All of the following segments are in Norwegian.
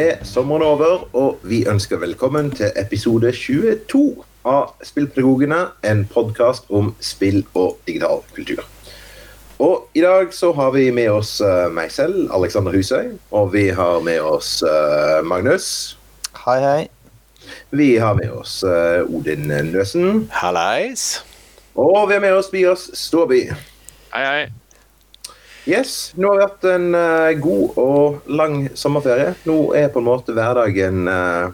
Er sommeren over, og vi ønsker velkommen til episode 22 av Spillpedagogene, en podkast om spill og digital kultur. Og i dag så har vi med oss eh, meg selv, Alexander Husøy, og vi har med oss eh, Magnus. Hei, hei. Vi har med oss eh, Odin Nøsen, Hallais. og vi har med oss Bias Ståby. Hei, hei. Yes, nå har vi hatt en uh, god og lang sommerferie. Nå er på en måte hverdagen uh,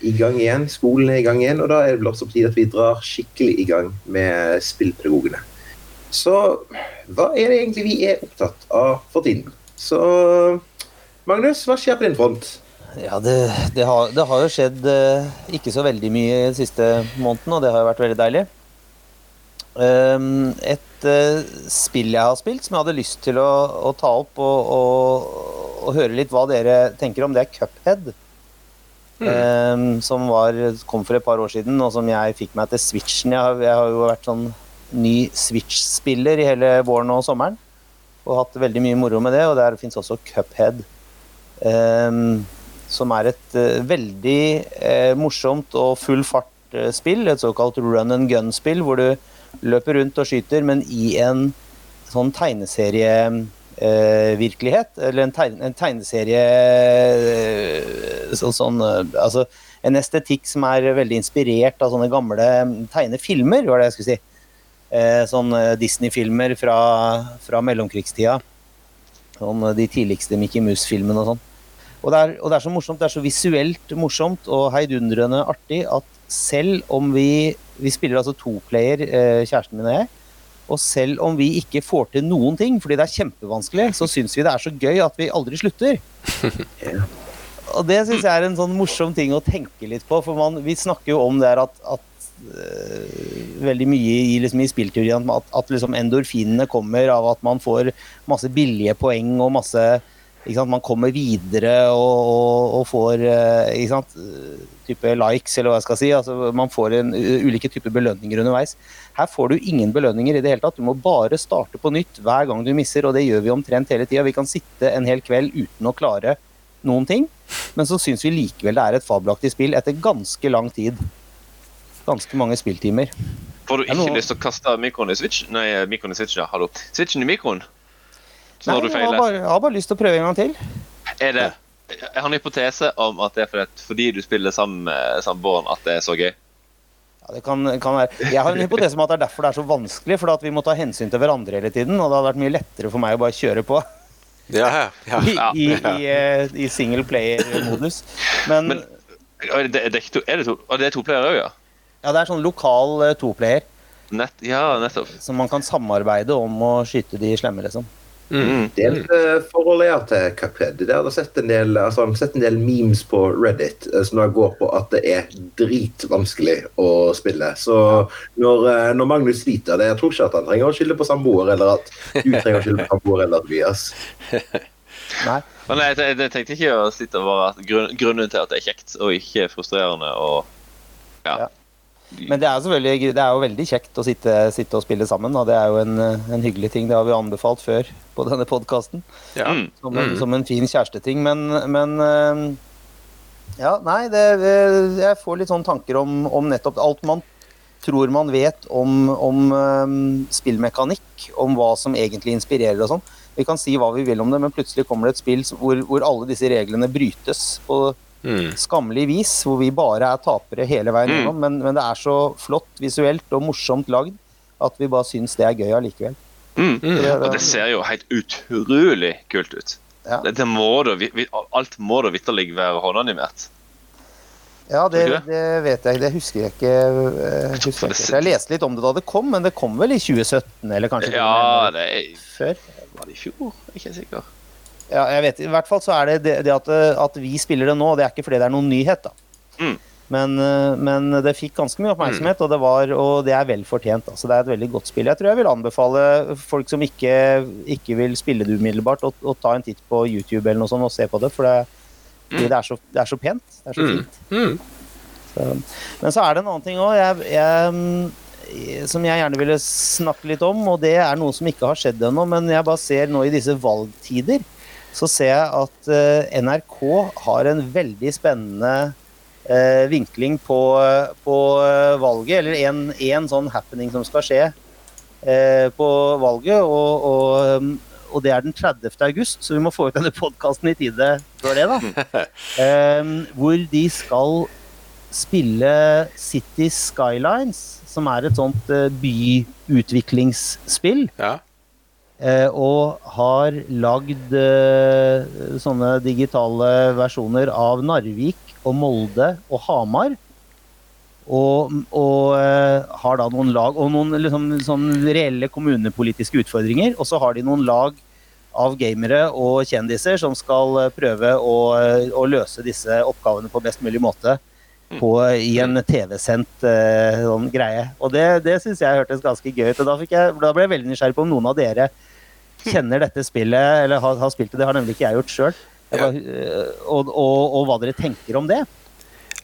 i gang igjen. Skolen er i gang igjen, og da er det vel også på tide at vi drar skikkelig i gang med spillpedagogene. Så hva er det egentlig vi er opptatt av for tiden? Så Magnus, hva skjer på din front? Ja, det, det, har, det har jo skjedd uh, ikke så veldig mye de siste måneden, og det har jo vært veldig deilig. Um, et eh, spill jeg har spilt som jeg hadde lyst til å, å ta opp og, og, og høre litt hva dere tenker om, det er Cuphead. Um, som var, kom for et par år siden, og som jeg fikk meg til Switchen. Jeg har, jeg har jo vært sånn ny Switch-spiller i hele våren og sommeren. Og hatt veldig mye moro med det, og der fins også Cuphead. Um, som er et uh, veldig uh, morsomt og full fart-spill. Et såkalt run and gun-spill, hvor du løper rundt og skyter, men i en sånn tegneserievirkelighet. eller en, tegne, en tegneserie eh, så, sånn eh, Altså en estetikk som er veldig inspirert av sånne gamle tegnefilmer, var det jeg skulle si. Eh, sånn eh, Disney-filmer fra, fra mellomkrigstida. Sånn eh, de tidligste Mickey Mouse-filmene og sånn. Og og det er så morsomt, det er så visuelt morsomt og heidundrende artig at selv om vi Vi spiller altså toplayer, eh, kjæresten min og jeg. Og selv om vi ikke får til noen ting, fordi det er kjempevanskelig, så syns vi det er så gøy at vi aldri slutter. Og det syns jeg er en sånn morsom ting å tenke litt på, for man, vi snakker jo om det her at, at øh, veldig mye i, liksom, i spillteorien at, at liksom endorfinene kommer av at man får masse billige poeng og masse Man kommer videre og, og, og får ikke sant, type likes, eller hva jeg skal si. altså Man får en, ulike typer belønninger underveis. Her får du ingen belønninger i det hele tatt. Du må bare starte på nytt hver gang du misser, og det gjør vi omtrent hele tida. Vi kan sitte en hel kveld uten å klare noen ting, men så syns vi likevel det er et fabelaktig spill etter ganske lang tid. Ganske mange spilltimer. Får du ikke lyst til å kaste mikroen i Switch? Nei, mikroen i Switch, ja. Hallo. Switchen i mikroen? Så Nei, har du jeg, har bare, jeg har bare lyst til å prøve en gang til. Er det Jeg har en hypotese om at det er fordi, fordi du spiller sammen med samboeren at det er så gøy. Ja, det kan, kan være. Jeg har en hypotese om at det er derfor det er så vanskelig, for at vi må ta hensyn til hverandre hele tiden. Og det hadde vært mye lettere for meg å bare kjøre på Ja, ja. i, Ja, i, i, eh, i single player-modus. Men, Men- Er det, er det, to, er det, to, og det er to player òg, ja? ja, det er sånn lokal eh, toplayer, Nett, ja, nettopp. Som man kan samarbeide om å skyte de slemme, liksom. Mm. Delt forhold jeg har til Cuphead. Der har sett en del, altså, har sett en del memes på Reddit eh, som da går på at det er dritvanskelig å spille. Så når, eh, når Magnus sliter det, Jeg tror ikke at han trenger å skylde på samboer, eller at du trenger å skylde på samboer eller Tobias. Nei. Men jeg, jeg, jeg tenkte ikke å sitte og være at grunn, grunnen til at det er kjekt, og ikke frustrerende og Ja. Ja. Men det er, det er jo veldig kjekt å sitte, sitte og spille sammen, og det er jo en, en hyggelig ting. Det har vi anbefalt før på denne podkasten. ja. Mm. Som, en- Mm. som en fin kjæresteting. Men, men eh, Ja, nei, det, det- jeg får litt sånne tanker om, om nettopp alt man tror man vet om, om eh, spillmekanikk, om hva som egentlig inspirerer og sånn. Vi kan si hva vi vil om det, men plutselig kommer det et spill hvor, hvor alle disse reglene brytes på Mm. skammelig vis, hvor vi bare er tapere hele veien Mm. gjennom. Men, men det er så flott visuelt og morsomt lagd at vi bare syns det er gøy allikevel. Mm. Og det ser jo helt utrolig kult ut. Ja. Det, det må da, alt må da vitterlig være håndanimert. Ja, det, det vet jeg. Det husker jeg ikke. eh, Husker jeg, ikke. jeg leste litt om det da det kom, men det kom vel i 2017, eller kanskje Ja, det er, før? var det i fjor? Ikke sikker. Ja, jeg vet, I hvert fall så er det det, det at, at vi spiller det nå, det er ikke fordi det er noen nyhet, da. Mm. Men, eh, men det fikk ganske mye oppmerksomhet, og, det var, og det er vel fortjent. Altså, det er et veldig godt spill. Jeg tror jeg vil anbefale folk som ikke, ikke vil spille det umiddelbart, å, å ta en titt på YouTube eller noe sånt og se på det, for det, mm. det, er, så, det er så pent. Det er så Mm. fint. Mm. Så, men så er det en annen ting òg jeg, jeg, som jeg gjerne ville snakke litt om. Og det er noe som ikke har skjedd ennå, men jeg bare ser nå i disse valgtider så ser jeg at uh, NRK har en veldig spennende uh, vinkling på, på eh, valget, eller en, en sånn happening som skal skje på valget. Og, og, um, og det er den 30. august, så vi må få ut denne podkasten i tide før det. da. Eh, hvor de skal spille City Skylines, som er et sånt byutviklingsspill. Ja. Eh, og har lagd eh, sånne digitale versjoner av Narvik og Molde og Hamar. Og, og eh, har da noen lag og noen liksom, sånn reelle kommunepolitiske utfordringer. Og så har de noen lag av gamere og kjendiser som skal prøve å, å løse disse oppgavene på best mulig måte på, i en TV-sendt uh, sånn greie. Og det, det syns jeg hørtes ganske gøy ut. Og da, fikk jeg, da ble jeg veldig nysgjerrig på om noen av dere kjenner dette spillet, eller har, har spilt det. Det har nemlig ikke jeg gjort sjøl. Ja. Og, og, og hva dere tenker om det.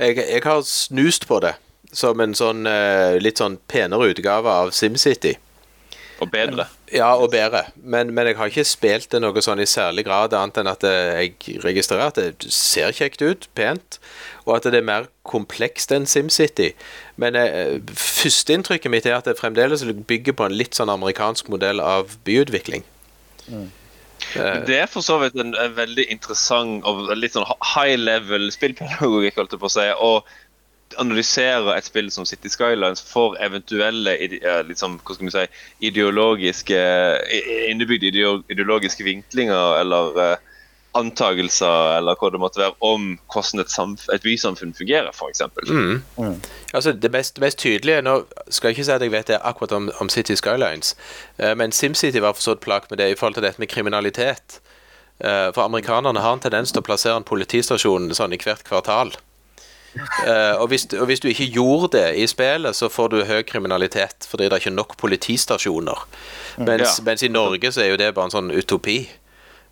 Jeg, jeg har snust på det som en sånn eh, litt sånn penere utgave av SimCity. Og bedre. Ja, og bedre. Men, men jeg har ikke spilt det noe sånn i særlig grad, annet enn at eh, jeg registrerer at det ser kjekt ut, pent, og at det er mer komplekst enn SimCity. Men eh, førsteinntrykket mitt er at det fremdeles bygger på en litt sånn amerikansk modell av byutvikling. Mm. Det er for så vidt en, en veldig interessant og litt sånn high level spillpedagogikk, holdt jeg på å si. Og analysere et spill som City Skylines for eventuelle liksom, hva skal vi si, ideologiske innebygde ideologiske vinklinger eller eh, antagelser eller hva det måtte være om hvordan et, samf et bysamfunn fungerer, f.eks. Mm. Altså, det mest, det mest tydelige Nå skal jeg ikke si at jeg vet det akkurat om, om City Skylines, uh, men SimCity var for så vidt med det i forhold til dette med kriminalitet. Uh, for amerikanerne har en tendens til å plassere en politistasjon sånn i hvert kvartal. Eh, og, hvis, og hvis du ikke gjorde det i spillet, så får du høy kriminalitet fordi det er ikke nok politistasjoner. Mens, Ja. mens i Norge så er jo det bare en sånn utopi.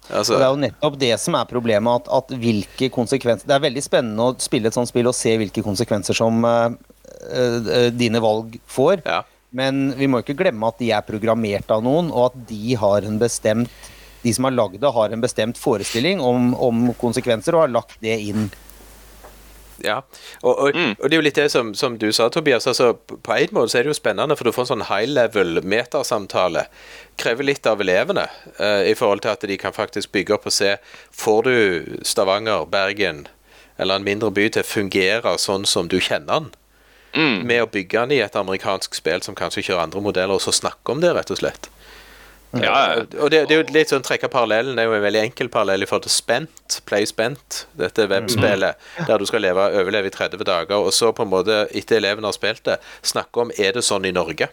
Altså, det er jo nettopp det som er problemet, at, at hvilke konsekvenser Det er veldig spennende å spille et sånt spill og se hvilke konsekvenser som uh, uh, dine valg får. ja. Men vi må ikke glemme at de er programmert av noen, og at de har en bestemt de som har lagd det, har en bestemt forestilling om, om konsekvenser og har lagt det inn. Ja, og, og, Mm. og det er jo litt det som, som du sa, Tobias. altså På en måte så er det jo spennende, for du får en sånn high level metasamtale. Krever litt av elevene uh, i forhold til at de kan faktisk bygge opp og se Får du Stavanger, Bergen eller en mindre by til å fungere sånn som du kjenner den? Mm. Med å bygge den i et amerikansk spill som kanskje kjører andre modeller, og så snakke om det, rett og slett. Ja, ja. Og det, det er jo litt sånn trekke parallellen, det er jo en veldig enkel parallell i forhold til Spent, Play Spent, dette webspillet, der du skal leve, overleve i 30 dager, og så på en måte, etter elevene har spilt det, snakke om er det sånn i Norge?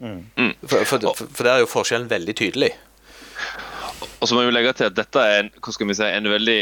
Mm. For, for, for, for der er jo forskjellen veldig tydelig. Og så må vi legge til at dette er en, hva skal vi si, en veldig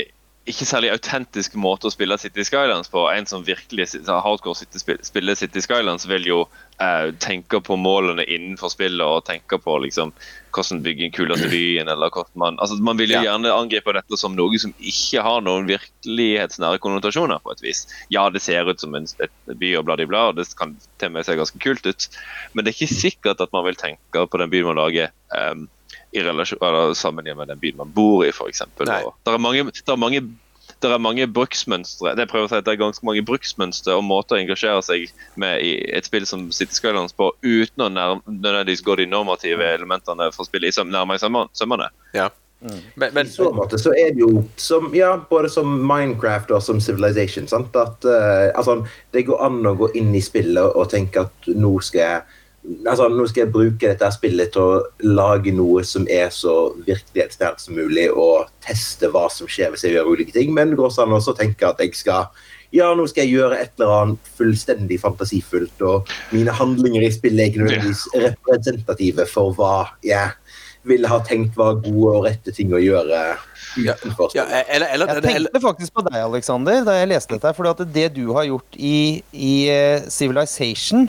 ikke særlig autentisk måte å spille City Skylines på. En som virkelig hardcore City, spiller City Skylines, vil jo eh, tenke på målene innenfor spillet og tenke på liksom, hvordan bygge den kuleste byen. eller hvordan Man altså man vil jo gjerne angripe dette som noe som ikke har noen virkelighetsnære konnotasjoner. på et vis. Ja, det ser ut som en by og bla, bla, bla, og det kan til og med se ganske kult ut, men det er ikke sikkert at man vil tenke på den byen man lager. em, i relasjon, eller sammenlignet med den byen man bor i, f.eks. Det er mange, der er mange det er mange bruksmønstre det prøver å si at det er ganske mange bruksmønstre og måter å engasjere seg med i et spill som City Skylines på, uten å nødvendigvis gå de normative elementene for spillet i nærmere i sømmene. Ja. Men, men I så måte så er det jo som, ja, både som Minecraft og som Civilization. Sant? At, uh, altså, det går an å gå inn i spillet og tenke at nå skal jeg altså, nå skal jeg bruke dette spillet til å lage noe som er så virkelighetsnært som mulig, og teste hva som skjer hvis jeg gjør ulike ting. Men det går også an å tenke at jeg skal ja, nå skal jeg gjøre et eller annet fullstendig fantasifullt, og mine handlinger i spillet er ikke nødvendigvis representative for hva jeg ville ha tenkt var gode og rette ting å gjøre Ja, ja, eller, eller, Jeg tenkte faktisk på deg, Alexander, da jeg leste dette. For det du har gjort i, i eh, Civilization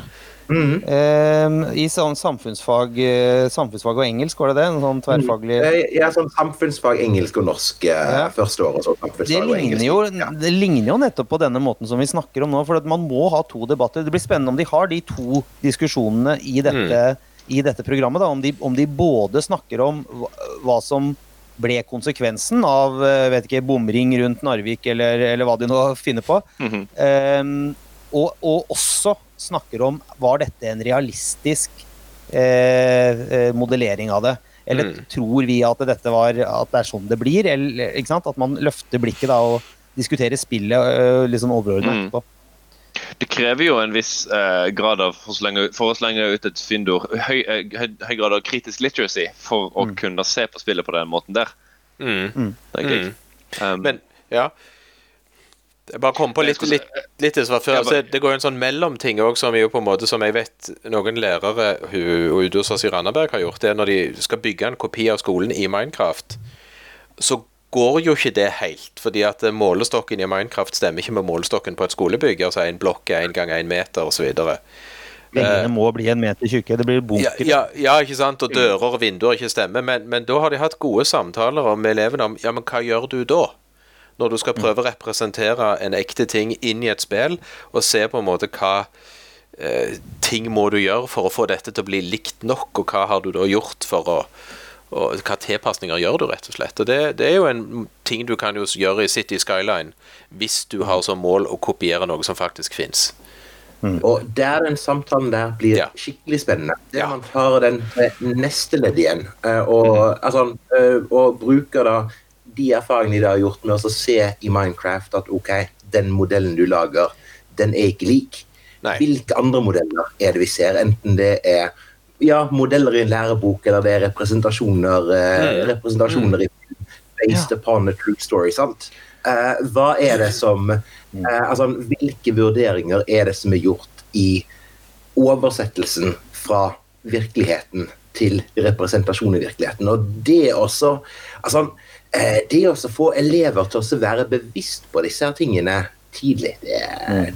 Mhm. eh, I sånn samfunnsfag, eh, samfunnsfag og engelsk, var det det? En sånn tverrfaglig Jeg jeg er sånn samfunnsfag engelsk og norsk eh, Ja. første året. Så det samfunnsfag og ligner, jo, Ja. det ligner jo nettopp på denne måten som vi snakker om nå. For at man må ha to debatter. Det blir spennende om de har de to diskusjonene i dette, i dette programmet. Da, om, de, om de både snakker om hva, hva som ble konsekvensen av eh, vet ikke, bomring rundt Narvik eller, eller hva de nå finner på. Mhm. Ehm, og, og også snakker om var dette en realistisk eh, eh, modellering av det. Eller Mm. tror vi at dette var at det er sånn det blir? Eller, ikke sant? At man løfter blikket da og diskuterer spillet eh, liksom overordnet Mm. Det krever jo en viss eh, grad av for å slenge, for å slenge ut et fyndord, høy, eh, høy, høy grad av kritisk literacy for å Mm. kunne se på spillet på den måten der. Mm. Mm. Um, Men ja. Jeg bare kom på litt, litt, litt det som var før. Bare- Altså, det går jo en sånn mellomting òg, som som jeg vet noen lærere og oss i Randaberg har gjort. Det er når de skal bygge en kopi av skolen i Minecraft, så går jo ikke det helt. Fordi at eh, målestokken i Minecraft stemmer ikke med målestokken på et skolebygg. Altså en blokk er én gang én meter osv. pengene må bli en meter tjukke. Det blir Ja, bunker. ja, ja, ikke sant, og dører og vinduer ikke stemmer. Men, men da har de hatt gode samtaler med elevene om ja, men hva gjør du da? Når du skal prøve å representere en ekte ting inn i et spill, og se på en måte hva eh, ting må du gjøre for å få dette til å bli likt nok, og hva har du da gjort for å og hva tilpasninger gjør du, rett og slett. Og det, det er jo en ting du kan jo gjøre i City Skyline hvis du har som mål å kopiere noe som faktisk fins. Og der den samtalen der blir Ja. skikkelig spennende. Det er Ja. man tar den neste ledd igjen, eh, og, altså, eh, og bruker da de erfaringene de har gjort med å se i Minecraft at OK, den modellen du lager, den er ikke lik. Nei. Hvilke andre modeller er det vi ser? Enten det er ja, modeller i en lærebok, eller det er representasjoner, eh, Mm. representasjoner i based upon a true story. sant? Eh, hva er det som eh, altså, Hvilke vurderinger er det som er gjort i oversettelsen fra virkeligheten til representasjon i virkeligheten? Og det også altså, Det å få elever til å være bevisst på disse her tingene tidlig, det er,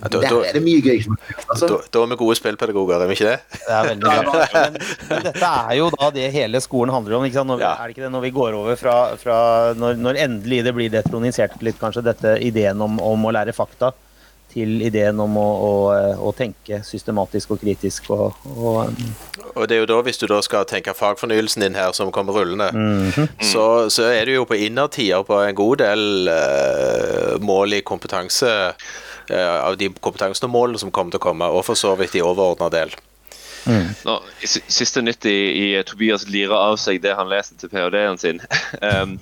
Ja, da- der da- er det mye gøy. Altså, Da, da er vi gode spillpedagoger, er vi ikke det? Det er veldig gøy. Men, men dette er jo da det hele skolen handler om. Ikke sant? Når, Ja. Er det ikke det når vi går over fra, fra når, når endelig det blir detronisert litt, kanskje, dette ideen om, om å lære fakta, til ideen om å, å, å tenke systematisk og kritisk og, og Og det er jo da, hvis du da skal tenke fagfornyelsen din her som kommer rullende, Mhm. så, så er du jo på innertier på en god del uh, mål i kompetanse uh, av de kompetansene og målene som kommer til å komme, og for så vidt i overordna del. Nå, Siste nytt i, i Tobias lirer av seg det han leser til ph.d.-en sin. um,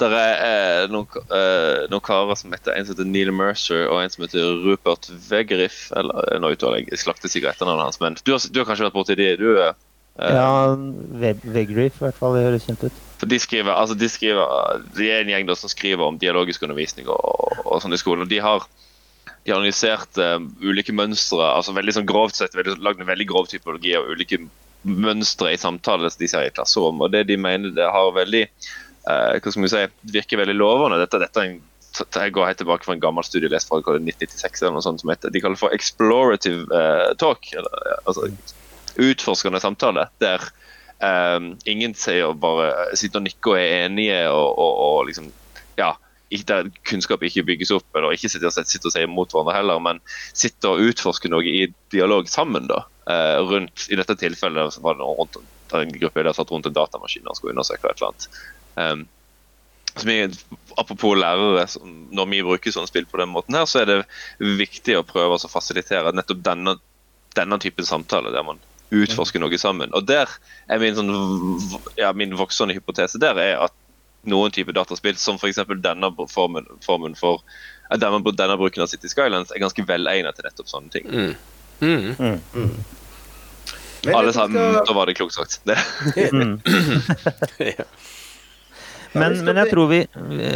der er eh, noen, eh, noen karer som heter en som heter Neil Mercer og en som heter Rupert Vegeriff. Eller eh, nå uttaler jeg slakter sikkert etternavnet hans, men du har, du har kanskje vært borti de? Du, Ja, Veg- Vegriff i hvert fall. Det høres kjent ut. For de skriver, altså de skriver De er en gjeng da som skriver om dialogisk undervisning og, og sånn i skolen. og De har, de har analysert uh, ulike mønstre, altså veldig sånn grovt sett, veldig, lagd en veldig grov typologi av ulike mønstre i samtaler som de ser i klasserom. Og det de mener det har veldig hva skal vi si, virker veldig lovende. Dette, dette er en jeg går helt tilbake fra en gammel studie jeg fra hva det er, 1996 eller noe sånt som heter, de kaller for explorative uh, talk. Eller, eh, altså utforskende samtale. Der um, ingen sier bare sitter og nikker og er enige og, og, og liksom Ja. Der kunnskap ikke bygges opp, eller ikke sitter og, sitter og sier mot hverandre heller, men sitter og utforsker noe i dialog sammen. da, uh, rundt, I dette tilfellet var det noe rundt, en gruppe der satt rundt en datamaskin og skulle undersøke et eller annet. Um, som er, apropos lærere, når vi bruker sånne spill på den måten, her, så er det viktig å prøve å fasilitere nettopp denne, denne typen samtale, der man utforsker noe sammen. Og der er min, sånn, ja, min voksende hypotese der er at noen type dataspill, som f.eks. denne formen, formen for denne, denne bruken av City Skylands, er ganske velegnet til nettopp sånne ting. Mm. Mm. Mm. Alle jeg sammen, skal- da var det klokt sagt. Det. Mm. Ja. Men, men jeg tror vi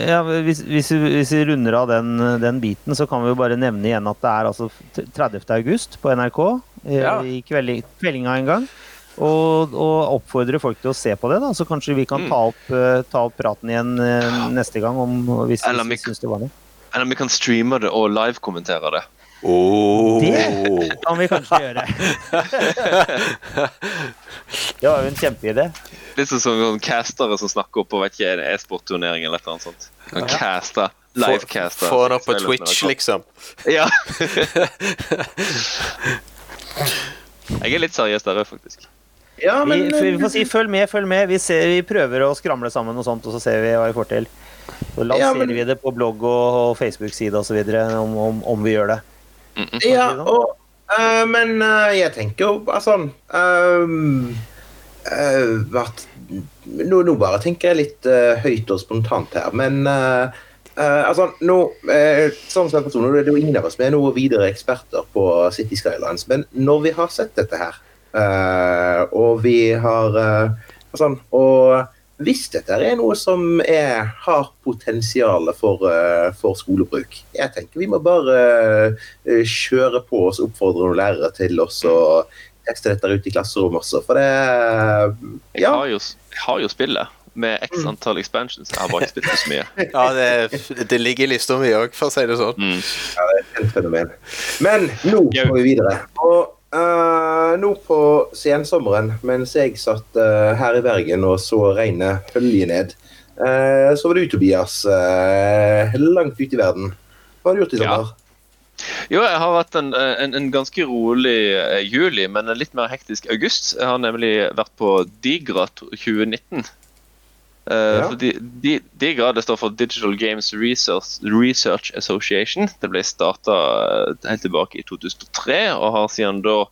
ja, hvis, hvis, vi hvis vi runder av den, den biten, så kan vi jo bare nevne igjen at det er altså 30. august på NRK eh, Ja. i kveld, kveldinga en gang. Og, og oppfordre folk til å se på det, da, så kanskje vi kan Mm. ta opp, eh, ta opp praten igjen eh, neste gang om hvis, Eller vi- vi syns det var noe. Eller vi kan streame det og live-kommentere det. Oh. Det kan vi kanskje gjøre. Det var jo en kjempeidé. Litt sånn som sånn castere som snakker opp på vet ikke, en e-sportturnering eller annet sånt. Kan caste, live-caste. Få den opp på Twitch, liksom. Ja. jeg er litt seriøs der òg, faktisk. Ja, Vi, men vi får si følg med, følg med. Vi, ser, vi prøver å skramle sammen og sånt, og så ser vi hva vi får til. Så lanserer Ja, men- vi det på blogg og, og Facebook-side osv. Om, om, om vi gjør det. Ja, og, uh, men uh, jeg tenker jo bare sånn ehm, uh, at, nå, nå bare tenker jeg litt høyt og spontant her, men altså, nå, uh, som sagt, nå er det jo ingen av oss vi er noe videre eksperter på City Skylines, men når vi har sett dette her, eh, og vi har sånn, og hvis dette er noe som er, har potensial for, eh, for skolebruk Jeg tenker vi må bare eh, kjøre på oss og oppfordre noen lærere til oss å teste dette ut i klasserommet også. For det Jeg har jo, jeg har jo spillet med x antall expansions. Jeg har bare ikke spilt så mye. Ja, det, det ligger i lista mi òg, for å si det sånn. Mm. et fenomen. Men nå går vi videre. Og eh, nå på sensommeren, mens jeg satt uh, her i Bergen og så regnet hølje ned, uh, så var du, Tobias, langt ute i verden. Hva har du gjort i Ja. sommer? Jo, jeg har hatt en, en, en ganske rolig juli, men en litt mer hektisk august. Jeg har nemlig vært på Digra 2019. Eh, Ja. de, de, Digra det står for Digital Games Research, Research Association. Det ble starta helt tilbake i 2003, og har siden da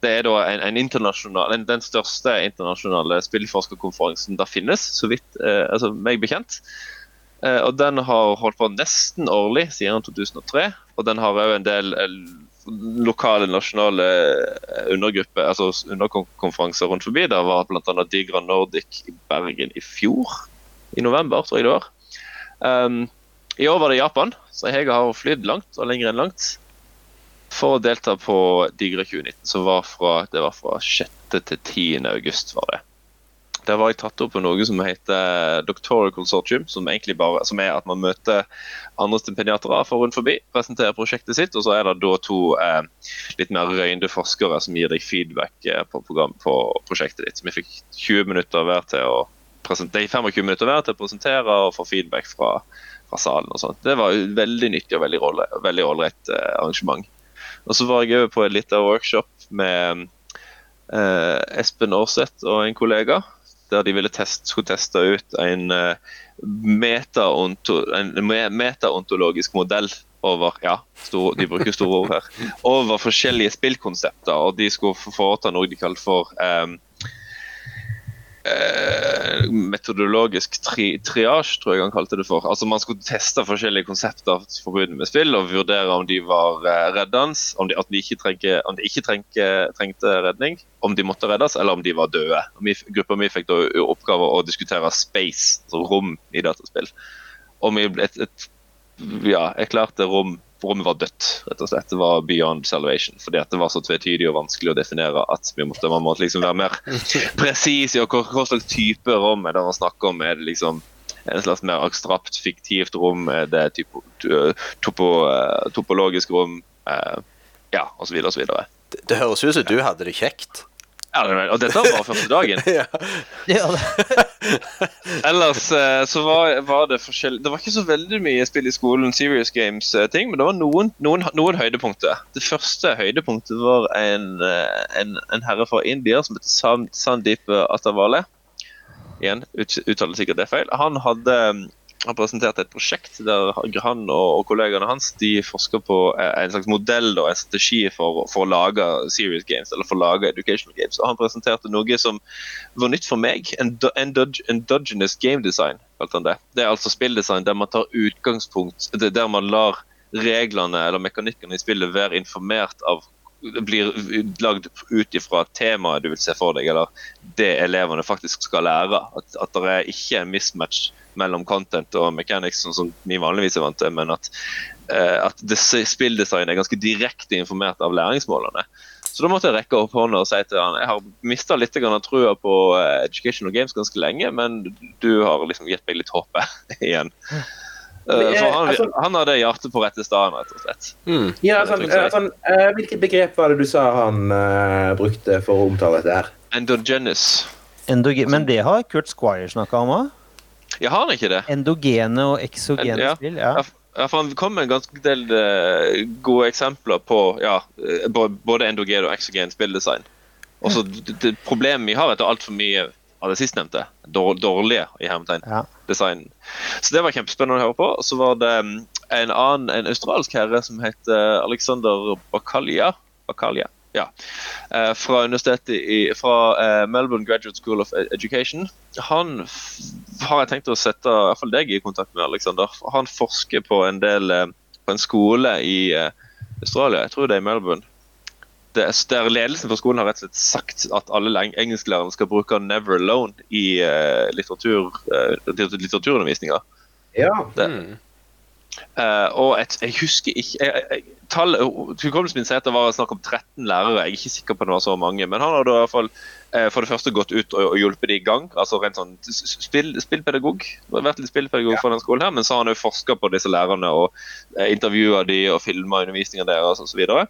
det er da en, en internasjonal, en, den største internasjonale spillforskerkonferansen der finnes, så vidt uh, altså meg bekjent. Uh, og Den har holdt på nesten årlig siden 2003. Og den har òg en del eh, lokale, nasjonale eh, undergrupper, altså underkonferanser rundt forbi. Der var bl.a. Digra Nordic i Bergen i fjor, i november, tror jeg det var. Um, I år var det Japan, så jeg har flydd langt, og lenger enn langt, for å delta på Digra 2019, som var fra, det var fra 6. til 10. august. var det. Der var jeg tatt opp på noe som heter Doctoral Consortium, som egentlig bare, som er at man møter andre stipendiatere for rundt forbi, presenterer prosjektet sitt, og så er det da to eh, litt mer røynde forskere som gir deg feedback eh, på, program, på prosjektet ditt. Så vi fikk 20 minutter hver til å presentere, 25 minutter hver til å presentere og få feedback fra, fra salen og sånt. Det var veldig nyttig og veldig ålreit eh, arrangement. Og så var jeg på et lite workshop med eh, Espen Aarseth og en kollega der de test, skulle teste ut en eh, metaontologisk modell over ja, store, de bruker store ord her, over forskjellige spillkonsepter. og De skulle foreta noe de kalte for ehm, eh, metodologisk tri triasje, tror jeg han kalte det for. Altså Man skulle teste forskjellige konsepter forbundet med spill og vurdere om de var eh, reddende, om de, at de ikke, trengte, om de ikke trengte, trengte redning, om de måtte reddes, eller om de var døde. Gruppa mi fikk da oppgave å diskutere space, altså rom i dataspill. Vi, et, et, ja, erklærte rom rommet var dødt, rett og slett. Det var beyond salvation. Fordi det var så tvetydig og vanskelig å definere at vi måtte, man måtte liksom være mer presis i hva, hva slags type rom er det man snakker om. Er det liksom en slags mer abstrakt, fiktivt rom? Er det typo, topo, topologisk rom? Eh, ja, osv. osv. Det, det høres ut som du hadde det kjekt. Ja, og dette var bare første dagen. ja. Ellers eh, så var, var det forskjellig Det var ikke så veldig mye spill i skolen, serious games-ting, men det var noen, noen, noen høydepunkter. Det første høydepunktet var en, eh, en, en herre fra India som heter Sandeep Atavale. Igjen, ut, uttaler sikkert det feil. Han hadde han presenterte et prosjekt der han og, kollegaene hans de forsker på eh, en slags modell og en strategi for, for å lage serious games, eller for å lage educational games. Og Han presenterte noe som var nytt for meg. Endo- Endogenous game design, kalte han det. Det er altså spilldesign der man tar utgangspunkt Der man lar reglene eller mekanikkene i spillet være informert av blir lagd ut ifra temaet du vil se for deg, eller det elevene faktisk skal lære. At, at det er ikke en mismatch mellom content og mechanics, sånn som vi vanligvis er vant til, men at, eh, at spilldesign er ganske direkte informert av læringsmålene. Så da måtte jeg rekke opp hånda og si til han jeg har mista litt trua på Education Educational Games ganske lenge, men du har liksom gitt meg litt håpet igjen. Eh, eh, for han, altså- han hadde hjertet på rette stedet, rett og slett. Mm. Ja, sånn, eh, sånn, eh, hvilket begrep var det du sa han uh, brukte for å omtale dette her? Endogenous. endoge, men det har Kurt Squire snakka om òg. Ja, har ikke det? Endogene og eksogene Ja. spill. Ja. Ja, for Han kom med en ganske del eh, gode eksempler på ja, eh, både endogen og eksogen spilldesign. Også, det, Problemet vi har, er at det er altfor mye av det sistnevnte. Dår, dårlige i hermetegn. Ja. Design. Så det var kjempespennende å høre på. Så var det mm, en annen, en australsk herre som heter Alexander Bakalia. Bakalia. Ja. Eh, fra universitetet i, fra eh, Melbourne Graduate School of E- Education. Han har jeg tenkt å sette i hvert fall deg i kontakt med, Alexander. Han forsker på en del eh, på en skole i Australia, jeg tror det er i Melbourne. Det er, der ledelsen for skolen har rett og slett sagt at alle engelsklærerne skal bruke 'never alone' i litteratur, litteraturundervisninga. Ja. Det- Mm. Uh, og et, jeg husker ikke jeg, jeg, tallet, Hukommelsen min sier at det var snakk om 13 lærere. Jeg er ikke sikker på at det var så mange. Men han har da i hvert fall eh, for det første gått ut og, hjulpet de i gang. altså rent sånn spill, Spillpedagog. Vært litt spillpedagog for den skolen her, Men så har han jo forska på disse lærerne og eh, intervjua de og filma undervisninga deres osv. Og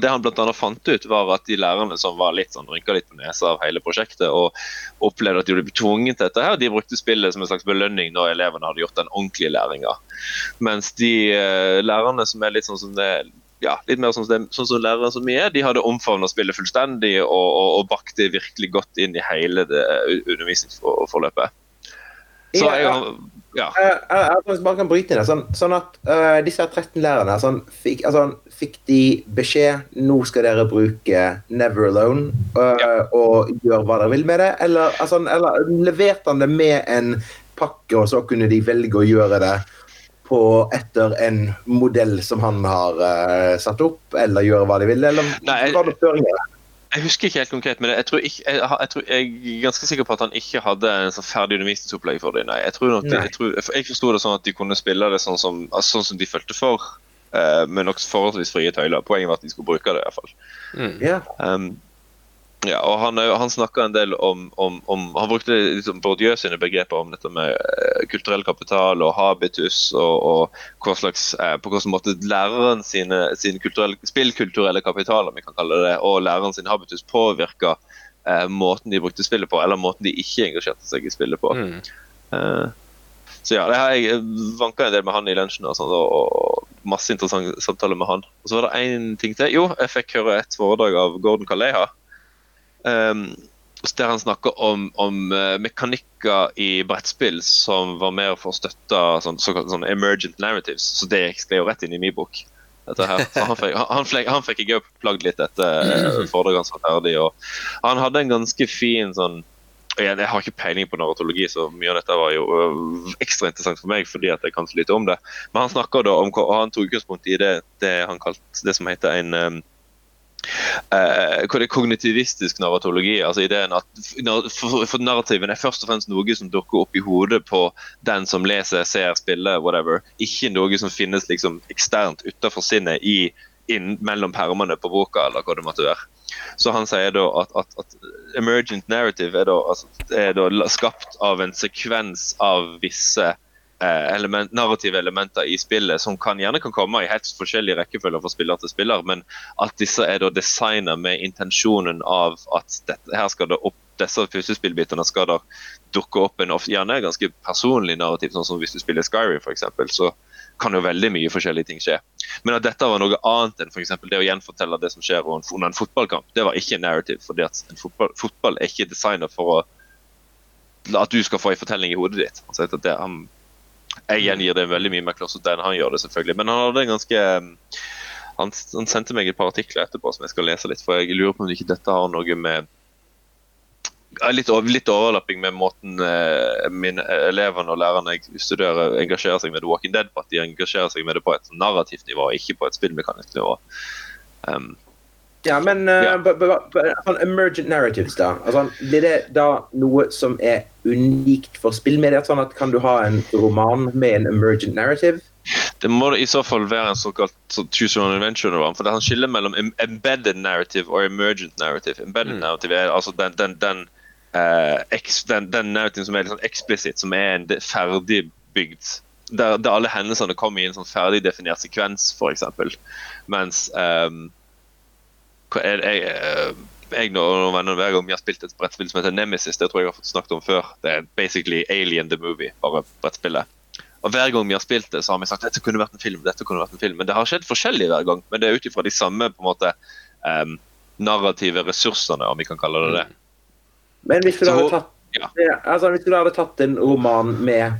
det han annet fant ut var at de lærerne som var litt sånn, rynka litt på nesa av hele prosjektet og opplevde at de ble tvunget til dette, her, de brukte spillet som en slags belønning når elevene hadde gjort den ordentlige læringa. Mens de uh, lærerne som er litt sånn som det ja, litt mer sånn som, sånn som lærere som vi er, de hadde omfavna spillet fullstendig og, og, og bakt det virkelig godt inn i hele det eh, undervisningsforløpet. Så jeg, ja. Jeg, jeg, jeg bare kan bryte inn det. Sånn, sånn at uh, disse her 13 lærerne sånn, fikk, altså, fikk de beskjed nå skal dere bruke Never Alone eh, og gjøre hva dere vil med det, eller, altså, eller leverte han det med en pakke, og så kunne de velge å gjøre det på etter en modell som han har uh, satt opp, eller gjøre hva de vil, eller Nei, var det føringer? Jeg husker ikke helt konkret, men jeg, tror ikke, jeg, jeg, tror, jeg er ganske sikker på at han ikke hadde en sånn ferdig undervisningsopplegg for dem. Nei, jeg tror nok, jeg, tror, forsto det sånn at de kunne spille det sånn som, altså, sånn som de følte for, uh, med nok forholdsvis frie tøyler. Poenget var at de skulle bruke det. i hvert fall. Mm. Yeah. Um, ja, og Han, han snakka en del om, om, om Han brukte liksom Bourdieu sine begreper om dette med eh, kulturell kapital og habitus, og, og slags, eh, på hvilken måte læreren sine, sin spillkulturelle kapital, om vi kan kalle det det, og læreren sin habitus påvirka eh, måten de brukte spillet på, eller måten de ikke engasjerte seg i spillet på. Mm. Eh, så ja, det har jeg vanka en del med han i lunsjen og, sånt, og, og masse interessante samtaler med han. Og så var det én ting til. Jo, jeg fikk høre et foredrag av Gordon Kaleha. Um, der han snakker om, om eh, mekanikker i brettspill som var mer for å støtte sånn, sånn emergent narratives. Så det skled jo rett inn i min bok. Han fikk, han, fikk, han fikk jeg òg plagd litt etter eh, foredraget hans var ferdig. Han hadde en ganske fin sånn jeg, jeg har ikke peiling på narratologi, så mye av dette var jo øh, ekstra interessant for meg. fordi at jeg kan så lite om det. Men han snakker da om, og han tok utgangspunkt i det, det han kalte det som heter en um, eh, hva det er kognitivistisk narratologi. altså ideen at for, for Narrativen er først og fremst noe som dukker opp i hodet på den som leser, ser, spiller, whatever. Ikke noe som finnes liksom eksternt utenfor sinnet i, inn mellom permene på boka, eller hva det måtte være. Så han sier da at, at, at emergent narrative er da, altså, er da skapt av en sekvens av visse element, narrative elementer i spillet som kan, gjerne kan komme i helt forskjellige rekkefølger fra spiller til spiller, men at disse er da designa med intensjonen av at dette, her skal det opp, disse puslespillbitene skal da dukke opp en ofte, gjerne ganske personlig narrativ, sånn som hvis du spiller Skyrim f.eks., så kan jo veldig mye forskjellige ting skje. Men at dette var noe annet enn for det å gjenfortelle det som skjer under en fotballkamp, det var ikke en narrative. fordi at fotball, fotball er ikke designet for å at du skal få en fortelling i hodet ditt. Altså at det, han, jeg gjengir det veldig mye mer klossete enn han gjør det, selvfølgelig. Men han hadde en ganske um, han, han sendte meg et par artikler etterpå som jeg skal lese litt, for jeg lurer på om ikke dette har noe med litt, litt overlapping med måten eh, mine elevene og lærerne jeg studerer engasjerer seg med The Walking Dead på. At de engasjerer seg med det på et narrativt nivå, ikke på et spillmekanisk nivå. Um, Ja, men uh, emergent narratives, da. Altså, blir det da noe som er unikt for spillmedier? Sånn at kan du ha en roman med en emergent narrative? Det må i så fall være en såkalt så choose your own adventure. For det er en skille mellom embedded narrative og emergent narrative. Embedded Mm. narrative er altså den, den, den, uh, ex, den, den narrativen som er litt sånn eksplisitt, som er en ferdigbygd der, der alle hendelsene kommer i en sånn ferdig definert sekvens, f.eks. Mens ehm, er jeg, eh, jeg og noen venner hver gang vi har spilt et brettspill som heter Nemesis, det tror jeg jeg har fått snakket om før. Det er basically Alien the Movie, bare brettspillet. Og Hver gang vi har spilt det, så har vi sagt dette kunne vært en film. dette kunne vært en film. Men det har skjedd forskjellig hver gang. Men det er ut ifra de samme på en måte um, narrative ressursene, om vi kan kalle det det. Men hvis du, Så- hadde tatt, ja. ja, altså, hvis du hadde tatt en roman med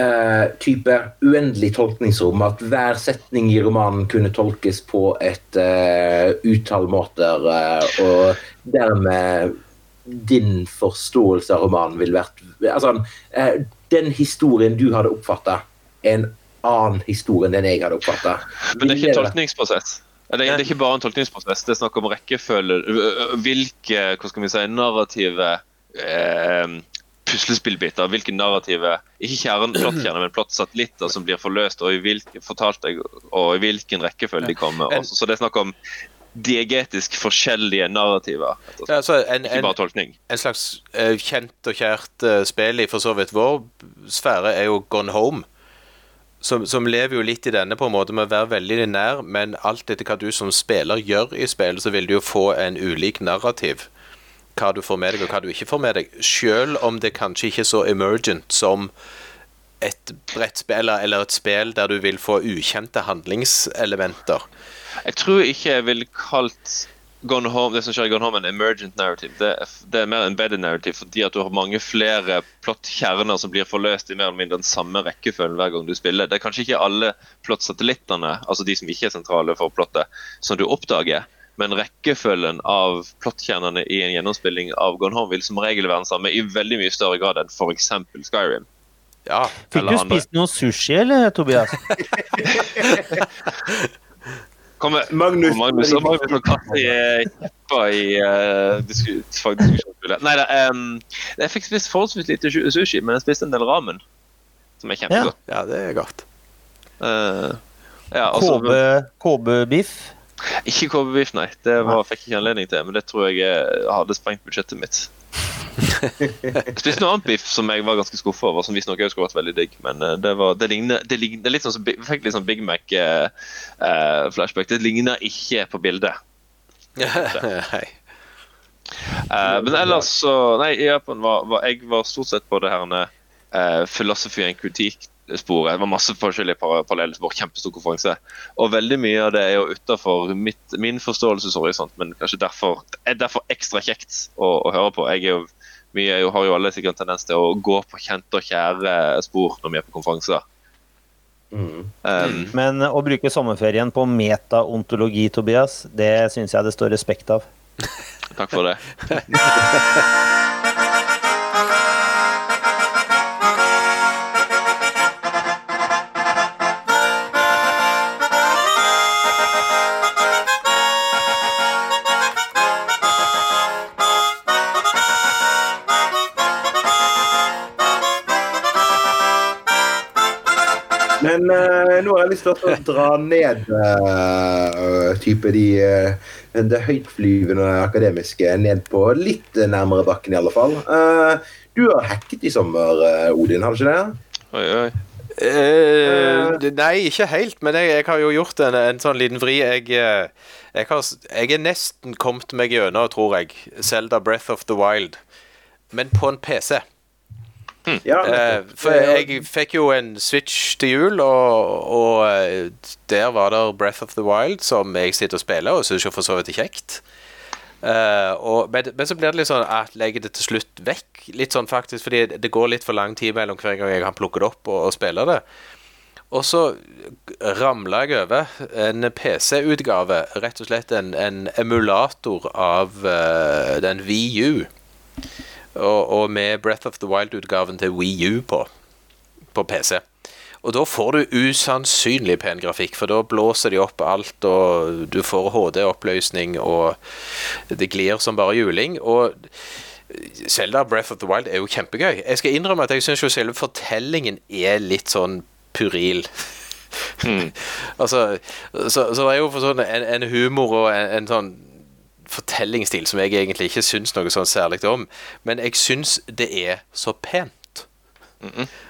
eh, type uendelig tolkningsrom, at hver setning i romanen kunne tolkes på et eh, utall måter, eh, og dermed din forståelse av romanen ville vært Altså, eh, den historien du hadde oppfatta, er en annen historie enn den jeg hadde oppfatta. Men det er ikke en tolkningsprosess. Det er ikke bare en tolkningsprosess, det er snakk om rekkefølge. ø- ø- Hvilke hva skal vi si, narrative eh, puslespillbiter, hvilke narrative Ikke kjern, plottkjerner, men plottsatellitter som blir forløst, og i fortalt deg, og i hvilken rekkefølge de kommer. Også, så det er snakk om diegetisk forskjellige narrativer. Ja, altså, en, Ikke bare tolkning. en slags uh, kjent og kjært uh, spill i for så vidt vår sfære er jo Gone Home. Som, som lever jo litt i denne på en måte med å være veldig nær, men alt etter hva du som spiller gjør i spillet, så vil du jo få en ulik narrativ. Hva du får med deg, og hva du ikke får med deg. Selv om det kanskje ikke er så emergent som et brettspill eller et spill der du vil få ukjente handlingselementer. Jeg tror ikke jeg ville kalt Gone Home, det som skjer i Gone Home en emergent narrative. Det er, det er mer embedded narrative fordi at du har mange flere plottkjerner som blir forløst i mer eller mindre den samme rekkefølgen hver gang du spiller. Det er kanskje ikke alle plottsatellittene, altså de som ikke er sentrale for plottet, som du oppdager. Men rekkefølgen av plottkjernene i en gjennomspilling av Gone Home vil som regel være den samme i veldig mye større grad enn f.eks. Skyrim. Ja, Fikk du spist noe sushi, eller, Tobias? Kommer Magnus, Magnus og Magnus og Katte i i uh, disku. Nei da. um, jeg fikk spist forholdsvis lite sushi, men jeg spiste en del ramen. Som er kjempegodt. ja, det er godt. Uh, ja, altså, KB- KB-biff? Ikke KB-biff, nei. Det var, fikk jeg ikke anledning til. Men det tror jeg eh, hadde sprengt budsjettet mitt. Jeg spiste noe annet biff som jeg var ganske skuffa over, som visstnok også skulle vært veldig digg. Men eh, det, var, det, ligner, det, ligner, det er litt sånn som, Bi- fikk litt sånn Big Mac-flashback. det ligner ikke på bildet. Nei. Uh, men ellers så Nei, i Japan var, var jeg var stort sett på det her uh, philosophy and critique-sporet. Det var masse forskjellige paralleller parallelle spor, kjempestor konferanse. Og veldig mye av det er jo utafor min forståelseshorisont, men kanskje derfor er derfor ekstra kjekt å, å høre på. Jeg er jo mye, jeg har jo alle sikkert en tendens til å gå på kjente og kjære spor når vi er på konferanser. Mm. Um, Men å bruke sommerferien på metaontologi, Tobias, det syns jeg det står respekt av. Takk for det. Men uh, nå har jeg lyst til å dra ned uh, type de uh, det høytflyvende akademiske ned på litt nærmere bakken, i alle fall. Eh, du har hacket i sommer, Odin, har du ikke det? Oi, oi. Nei, ikke helt, men jeg, jeg har jo gjort en, en sånn liten vri. Jeg, jeg, har, jeg er nesten kommet meg gjennom, tror jeg, Zelda Breath of the Wild. Men på en PC. Ja, Eh, for jeg fikk jo en Switch til jul, og, og eh, der var det Breath of the Wild, som jeg sitter og spiller, og syns jo for så vidt er kjekt. Uh, og, men, men så blir det litt sånn at jeg legger det til slutt vekk. Litt sånn faktisk, fordi det går litt for lang tid mellom hver gang jeg kan plukke det opp og, og spille det. Og så ramla jeg over en PC-utgave, rett og slett en, en emulator av uh, den VU. Og, og med Breath of the Wild-utgaven til Wii U på, på PC. Og da får du usannsynlig pen grafikk, for da blåser de opp alt, og du får HD-oppløsning, og det glir som bare juling. Og Selda Breath of the Wild er jo kjempegøy. Jeg skal innrømme at jeg syns selve fortellingen er litt sånn puril. altså, så, så det er jo for sånn en, en humor og en, en sånn fortellingsstil som jeg egentlig ikke syns noe sånn særlig om, men jeg syns det er så pent.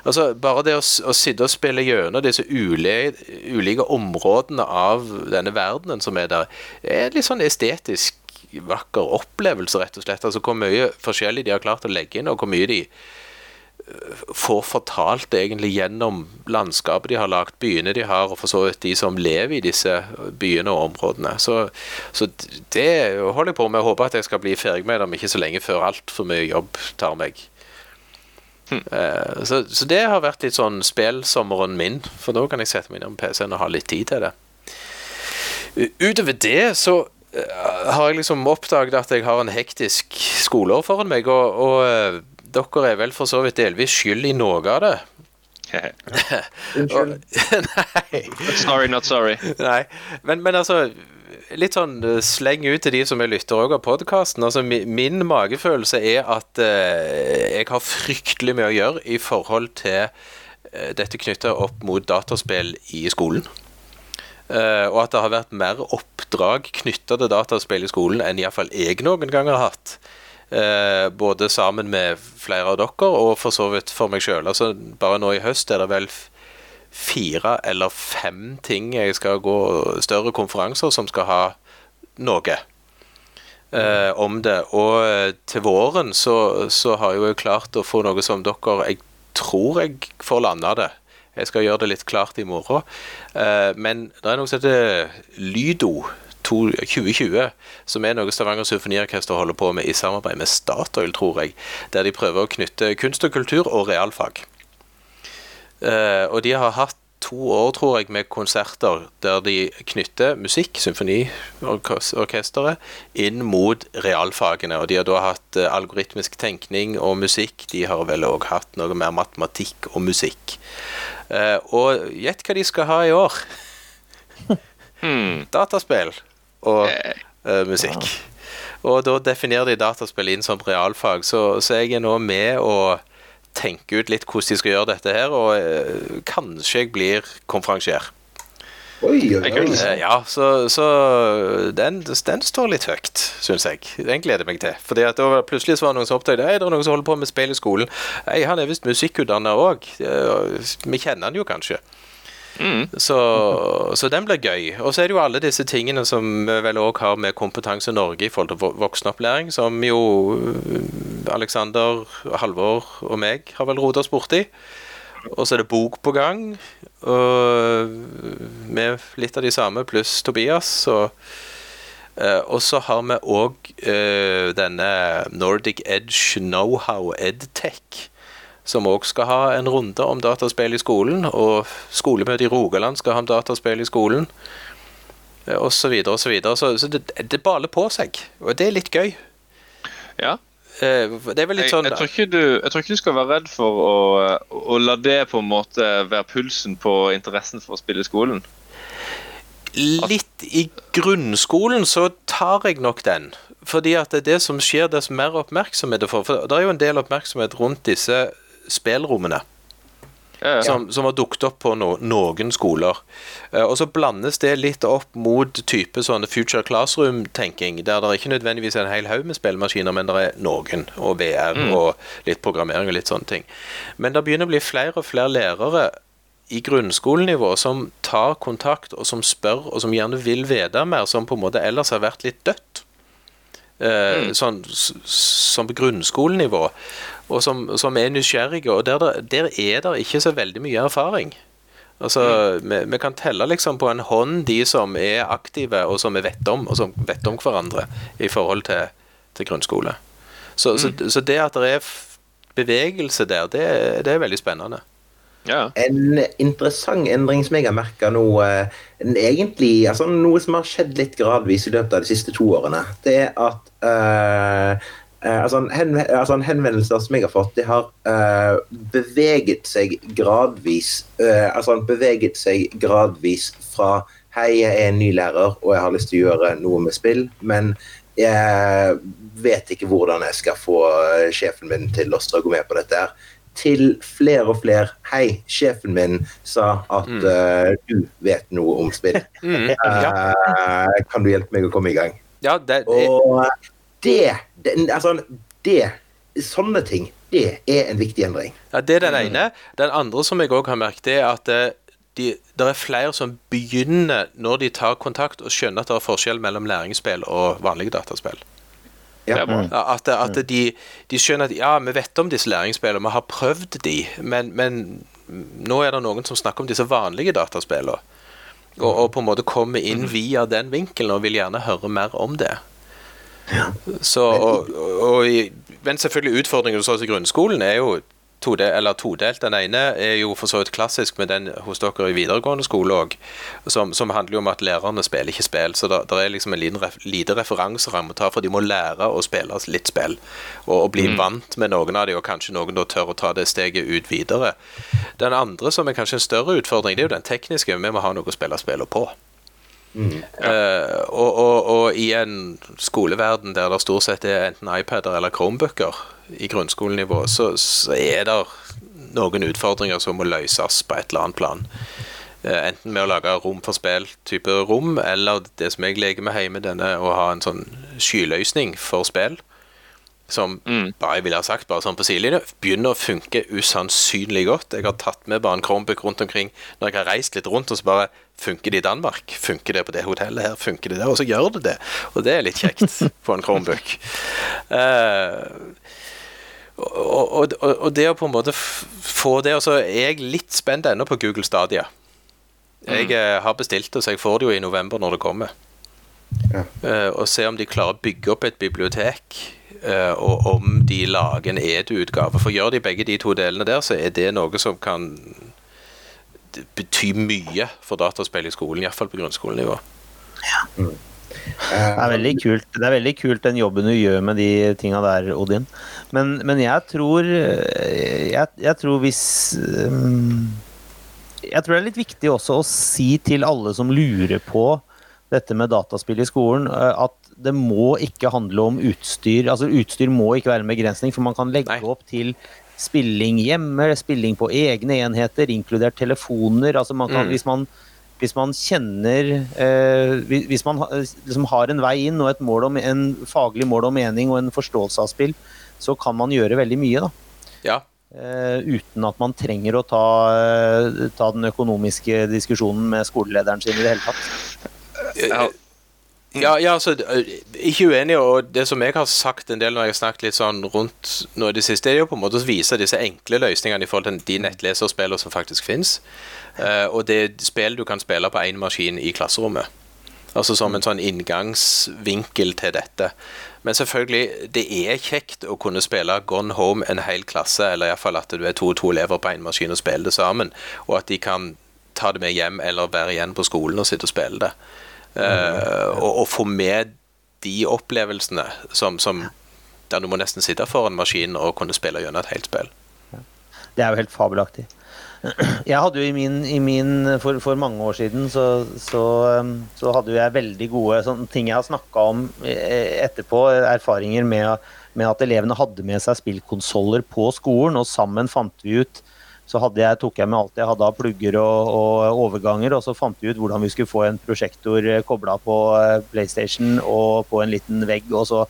Altså, Bare det å, å sitte og spille gjennom disse ulike, ulike områdene av denne verdenen som er der, er litt sånn estetisk vakker opplevelse, rett og slett. Altså Hvor mye forskjellig de har klart å legge inn, og hvor mye de får fortalt egentlig gjennom landskapet de har lagt, byene de har, og for så vidt de som lever i disse byene og områdene. Så, så det holder jeg på med. Jeg håper at jeg skal bli ferdig med det om ikke så lenge før altfor mye jobb tar meg. Eh, Så, så det har vært litt sånn spelsommeren min, for nå kan jeg sette meg innom på PC-en og ha litt tid til det. Utover det så eh, har jeg liksom oppdaget at jeg har en hektisk skoleår foran meg, og, og eh, dere er vel for så vidt delvis skyld i noe av det. Unnskyld. Nei. sorry, not sorry. Nei, men, men altså Litt sånn eh, sleng ut til de som er lyttere av podkasten. Altså, min magefølelse er at eh, jeg har fryktelig mye å gjøre i forhold til eh, dette knytta opp mot dataspill i skolen. Eh, og at det har vært mer oppdrag knytta til dataspill i skolen enn iallfall jeg noen gang har hatt. Eh, både sammen med flere av dere og for så vidt for meg sjøl. Altså, bare nå i høst er det vel fire eller fem ting jeg skal gå større konferanser som skal ha noe eh, om det. Og eh, til våren så, så har jeg jo klart å få noe som dere Jeg tror jeg får landa det. Jeg skal gjøre det litt klart i morgen. Eh, men det er noe som heter Lydo. To- 2020, som er noe Stavanger Symfoniorkester holder på med i samarbeid med Statoil, tror jeg. Der de prøver å knytte kunst og kultur og realfag. Eh, og de har hatt to år, tror jeg, med konserter der de knytter musikk, symfoniorkesteret, inn mot realfagene. Og de har da hatt eh, algoritmisk tenkning og musikk. De har vel òg hatt noe mer matematikk og musikk. Eh, og gjett hva de skal ha i år? Hmm. Dataspill og eh, musikk. Og da definerer de dataspill inn som realfag, så, så jeg er nå med å tenke ut litt hvordan de skal gjøre dette her, og eh, kanskje jeg blir konferansier. Oi, oi, er oi. Ja, så, så den, den står litt høyt, syns jeg. Den gleder jeg meg til. Fordi at var plutselig så var det noen som oppdaget Hei, det er noen som holder på med speil i skolen. Hei, han er visst musikkutdanner òg. Vi kjenner han jo kanskje. Mm. Så, så den blir gøy. Og så er det jo alle disse tingene som vi vel òg har med Kompetanse Norge i forhold til vo- voksenopplæring, som jo Aleksander, Alexander, Halvor og meg har vel rota oss borti. Og så er det bok på gang, med litt av de samme, pluss Tobias. Og, eh, og så har vi òg denne Nordic Edge Knowhow EdTech som òg skal ha en runde om dataspill i skolen. Og skolemøtet i Rogaland skal ha om dataspill i skolen. eh, Og så videre og så videre. Så, så det, det baler på seg, og det er litt gøy. Ja. Eh, Det er vel litt Jeg, sånn jeg, tror ikke du, jeg tror ikke du skal være redd for å, å la det på en måte være pulsen på interessen for å spille i skolen. Litt i grunnskolen så tar jeg nok den. Fordi at det er det som skjer, dess mer oppmerksomhet det får. For det er jo en del oppmerksomhet rundt disse spillrommene. Ja, ja. som, som har dukket opp på no, noen skoler. Uh, og så blandes det litt opp mot type sånne future classroom-tenking, der det ikke nødvendigvis er en hel haug med spillemaskiner, men det er noen, og VR og litt programmering og litt sånne ting. Men det begynner å bli flere og flere lærere i grunnskolenivå som tar kontakt, og som spør, og som gjerne vil vite mer, som på en måte ellers har vært litt dødt. Eh, sånn s- som på grunnskolenivå, og som, som er nysgjerrige. Og der, der er det ikke så veldig mye erfaring. Altså, vi, vi kan telle liksom på en hånd de som er aktive, og som vi vet om, og som vet om hverandre i forhold til, til grunnskole. Så, så, så det at det er bevegelse der, det, det er veldig spennende. ja. En interessant endring som jeg har merka nå, eh, en egentlig, altså noe som har skjedd litt gradvis i løpet av de siste to årene, det er at eh, altså, en henv altså en henvendelse som jeg har fått, det har uh, beveget seg gradvis uh, altså beveget seg gradvis fra Hei, jeg er en ny lærer og jeg har lyst til å gjøre noe med spill, men jeg vet ikke hvordan jeg skal få eh, sjefen min til å gå med på dette. her til flere og flere Hei, sjefen min sa at eh, du vet noe om spill. Eh, kan du hjelpe meg å komme i gang? Ja, det, det, Og det, det, altså, det Sånne ting, det er en viktig endring. Ja, Det er den ene. Den andre som jeg òg har merket, det er at eh, de, det er flere som begynner, når de tar kontakt, å skjønne at det er forskjell mellom læringsspill og vanlige dataspill. Er. At, at de, de skjønner at ja, vi vet om disse læringsspillene, vi har prøvd de, men, men nå er det noen som snakker om disse vanlige dataspillene. Og, og på en måte kommer inn via den vinkelen og vil gjerne høre mer om det. Så, og, og, i- men selvfølgelig utfordringen hos oss i grunnskolen er jo tode, eller todelt. Den ene er jo for så vidt klassisk med den hos dere i videregående skole òg, som, som handler jo om at lærerne spiller ikke spill. Så det er liksom en liten ref, lite referanseramme å ta, for de må lære å spille litt spill. Og, og bli vant med noen av de, og kanskje noen da tør å ta det steget ut videre. Den andre som er kanskje en større utfordring, det er jo den tekniske. Vi må ha noe å spille spillene på. Eh, og, og, og i en skoleverden der det stort sett er enten iPader eller Chromebooker i grunnskolenivå, så, så er det noen utfordringer som må løses på et eller annet plan. Uh, enten med å lage rom for spill, type rom, eller det som jeg leker med hjemme, denne å ha en sånn skyløsning for spill. Som bare jeg ville ha sagt, bare sånn på sidelinja, begynner å funke usannsynlig godt. Jeg har tatt med bare en Chromebook rundt omkring når jeg har reist litt rundt, og så bare Funker det i Danmark? Funker det på det hotellet her? Funker det der? Og så gjør det det. Og det er litt kjekt på en Chromebook. Uh, og, og, og, og det å på en måte få det Og så er jeg litt spent ennå på Google Stadia. Jeg mm. har bestilt det, så jeg får det jo i november når det kommer. Ja. Uh, og se om de klarer å bygge opp et bibliotek, eh, og om de lager en edu-utgave. For gjør de begge de to delene der, så er det noe som kan bety mye for dataspill i skolen, iallfall på grunnskolenivå. Det er veldig kult Det er veldig kult den jobben du gjør med de tinga der, Odin. Men, men jeg tror jeg, jeg tror hvis um, Jeg tror det er litt viktig også å si til alle som lurer på dette med dataspill i skolen, eh, at det må ikke handle om utstyr. Altså Utstyr må ikke være en begrensning, for man kan legge Nei. opp til spilling hjemme, spilling på egne enheter, inkludert telefoner. Altså man kan, Mm. hvis man hvis man kjenner eh, hvis- man liksom har en vei inn og et mål om, en faglig mål og mening og en forståelse av spill, så kan man gjøre veldig mye. da. Ja. Eh, uten at man trenger å ta, eh, ta den økonomiske diskusjonen med skolelederen sin i det hele tatt. Ja. Ja, ja, altså, øh, ikke uenig, og det som jeg har sagt en del når jeg har snakket litt sånn rundt nå i det siste, er jo på en måte å vise disse enkle løsningene i forhold til de nettleserspillene som faktisk finnes. Eh, og det er spill du kan spille på én maskin i klasserommet. Altså som en sånn inngangsvinkel til dette. Men selvfølgelig, det er kjekt å kunne spille Gone Home en hel klasse, eller iallfall at du er to og to elever på én maskin og spiller det sammen, og at de kan ta det med hjem eller være igjen på skolen og sitte og spille det. Eh, og, og få med de opplevelsene som, som der du må nesten sitte foran maskinen og kunne spille gjennom et helt spill. Det er jo helt fabelaktig. Jeg hadde jo i min, i min for, for mange år siden så, så, um, så hadde jeg veldig gode sånn, ting jeg har snakka om eh, etterpå, erfaringer med, med at elevene hadde med seg spillkonsoller på skolen, og sammen fant vi ut så jeg, tok jeg med alt jeg hadde av plugger og, og overganger, og så fant vi ut hvordan vi skulle få en prosjektor kobla på eh, PlayStation og på en liten vegg, og så,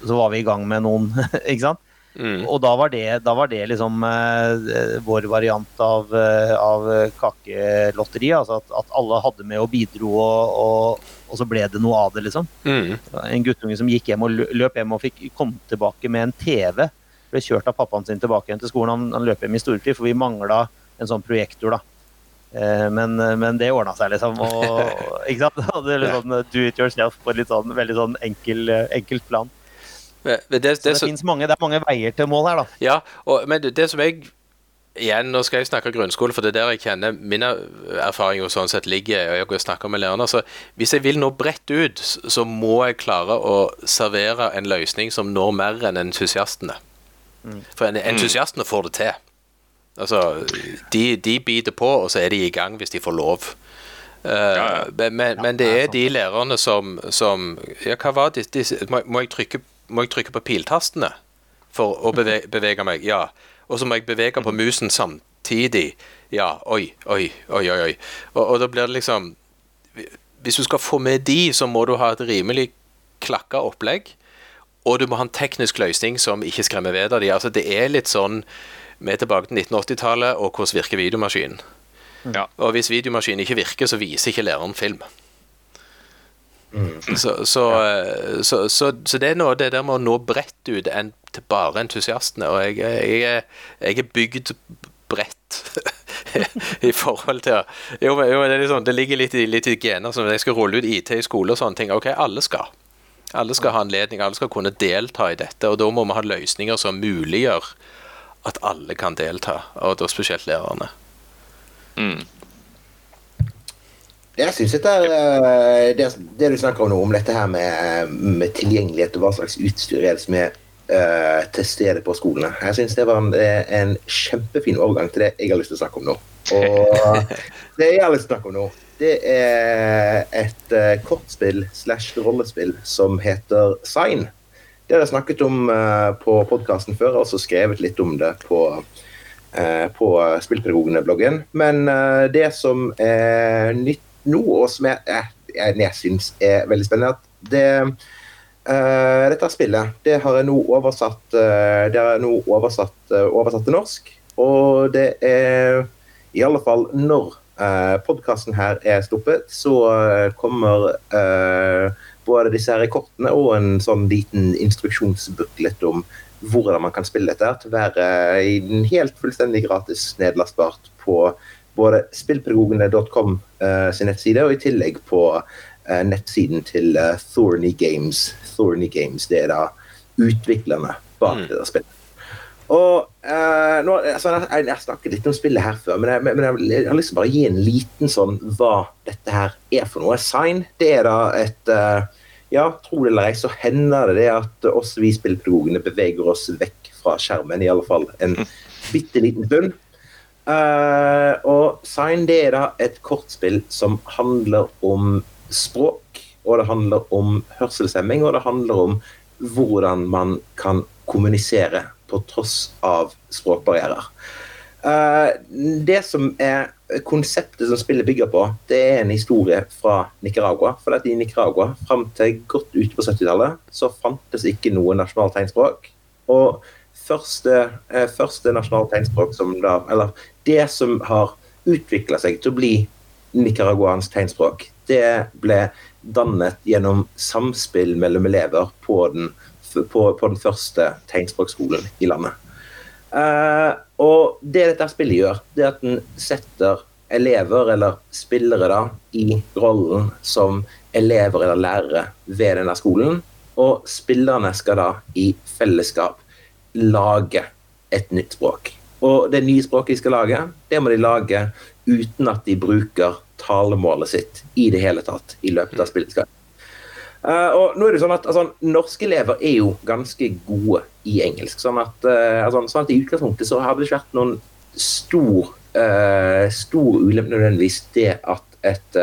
så var vi i gang med noen, ikke sant? Mm. Og da var det, da var det liksom eh, vår variant av, eh, av kakelotteri. Altså at, at alle hadde med og bidro, og, og, og så ble det noe av det, liksom. Mm. En guttunge som gikk hjem og løp hjem og fikk kom tilbake med en TV. Ble kjørt av pappaen sin tilbake igjen til skolen. Han, han løp hjem i storfri, for vi mangla en sånn projektor, da. Eh, Men, men det ordna seg, liksom. Og, ikke sant? Det litt sånn do it yourself på et sånn, veldig sånn enkel, enkelt plan. Men Det, det, Så det, så- mange, det er mange veier til mål her, da. Ja, og, men det, det som jeg Igjen, nå skal jeg snakke grunnskole, for det er der jeg kjenner min erfaring og sånn sett ligger. og jeg snakker med lærerne, så Hvis jeg vil nå bredt ut, så må jeg klare å servere en løsning som når mer enn entusiastene. For en, entusiastene får det til. Altså, de, de biter på, og så er de i gang hvis de får lov. Uh, ja. Men, men, men det er de lærerne som, som Ja, hva var det? de, Må, må, jeg trykke, må jeg trykke på piltastene for å bevege, bevege meg? Ja. Og så må jeg bevege på musen samtidig. Ja, oi, oi, oi, oi. oi. Og, og da blir det liksom Hvis du skal få med de, så må du ha et rimelig klakka opplegg. Og du må ha en teknisk løsning som ikke skremmer ved deg. Altså, det er litt sånn Vi er tilbake til 1980-tallet, og hvordan virker videomaskinen? Ja. Og hvis videomaskinen ikke virker, så viser ikke læreren film. Så, så, ja. så, så, så det er noe det der med å nå bredt ut enn til bare entusiastene. Og jeg, jeg, er- jeg er bygd bredt i forhold til Jo, men, jo, det, er liksom, det ligger litt i, litt i gener. Så når jeg skal rulle ut IT i skole og sånne ting, OK, alle skal. Alle skal ha anledning, alle skal kunne delta i dette. Og da må vi ha løsninger som muliggjør at alle kan delta, og da spesielt lærerne. Mm. Jeg er, eh, det, det du snakker om nå, om dette her med, med tilgjengelighet og hva slags utstyr er det som er uh, til stede på skolene. Jeg synes det var en, eh, en kjempefin overgang til det jeg har lyst til å snakke om nå. Og det jeg har lyst til å snakke om nå, det er et eh, kortspill slash rollespill som heter Sign. Det har jeg snakket om eh, på podkasten før, og også skrevet litt om det på eh, på Spillpedagogene-bloggen. Men det som er nytt nå, og som jeg, jeg, syns er veldig spennende, at det Uh, dette spillet det har jeg nå oversatt uh, Det nå oversatt, uh, oversatt til norsk. Og det er i alle fall når uh, podkasten her er stoppet, så eh, kommer eh, både disse her kortene og en sånn liten instruksjonsbooklet om hvordan man kan spille dette, til å være i den helt fullstendig gratis nedlastbart på både spillpedagogene.com eh, sin nettside, og i tillegg på eh, nettsiden til eh, Thorny Games. Thorny Games, det er da utviklerne bak Mm. det der spillet. Og eh, nå, altså, jeg, jeg snakket litt om spillet her før, men jeg, men jeg, jeg har lyst til å bare gi en liten sånn hva dette her er for noe. Sign, det er da et eh, Ja, tro det eller ei, så hender det det at oss vi spillpedagogene beveger oss vekk fra skjermen, i alle fall en bitte liten stund. Eh, og Sign det er da et kortspill som handler om språk, og det handler om hørselshemming, og det handler om hvordan man kan kommunisere på tross av språkbarrierer. Eh, det som er konseptet som spillet bygger på, det er en historie fra Nicaragua. For at i Nicaragua, fram til godt ute på 70-tallet, så fantes ikke noe nasjonalt tegnspråk. Og første, eh, første nasjonalt tegnspråk som da Eller det som har utvikla seg til å bli nicaraguansk tegnspråk, det ble dannet gjennom samspill mellom elever på den, på, på den første tegnspråkskolen i landet. Eh, og det dette spillet gjør, det er at den setter elever, eller spillere, da, i rollen som elever eller lærere ved denne skolen. Og spillerne skal da i fellesskap lage et nytt språk. Og det nye språket de skal lage, det må de lage uten at de bruker talemålet sitt i det hele tatt i løpet av spillets Eh, og nå er det sånn at altså, Norske elever er jo ganske gode i engelsk. Sånn at, uh, altså, sånn at I utgangspunktet så hadde det ikke vært noen stor, uh, stor ulempe nødvendigvis det at, et,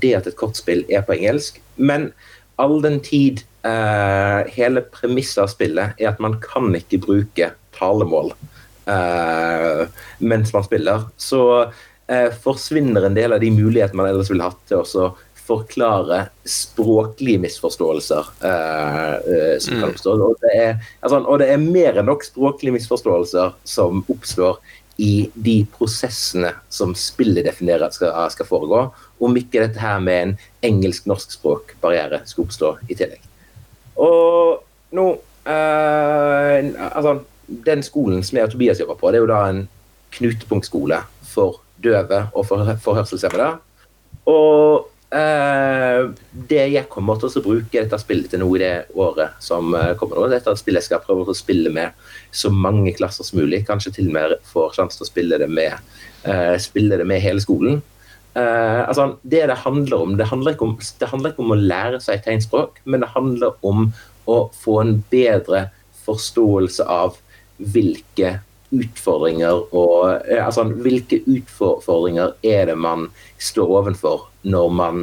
det at et kortspill er på engelsk. Men all den tid hele premisset av spillet er at man kan ikke bruke talemål mens man spiller, så forsvinner en del av de mulighetene man ellers ville hatt til å forklare språklige misforståelser eh, eh, som kan oppstå. Og det, er, altså, og det er mer enn nok språklige misforståelser som oppstår i de prosessene som spillet definerer skal, skal foregå, om ikke dette her med en engelsk-norsk språkbarriere skal oppstå i tillegg. Og nå eh, Altså, den skolen som jeg og Tobias jobber på, det er jo da en knutepunktskole for døve og for, for hørselshemmede. Og eh, det jeg kommer til å bruke dette spillet til noe i det året som eh, kommer nå, dette spillet skal jeg prøve å spille med så mange klasser som mulig, kanskje til og med får sjanse til å spille det med, uh, spille det med hele skolen. Uh, altså, det det handler om det handler, om det handler ikke om å lære seg tegnspråk, men det handler om å få en bedre forståelse av hvilke utfordringer og eh, altså, Hvilke utfordringer er det man står overfor når man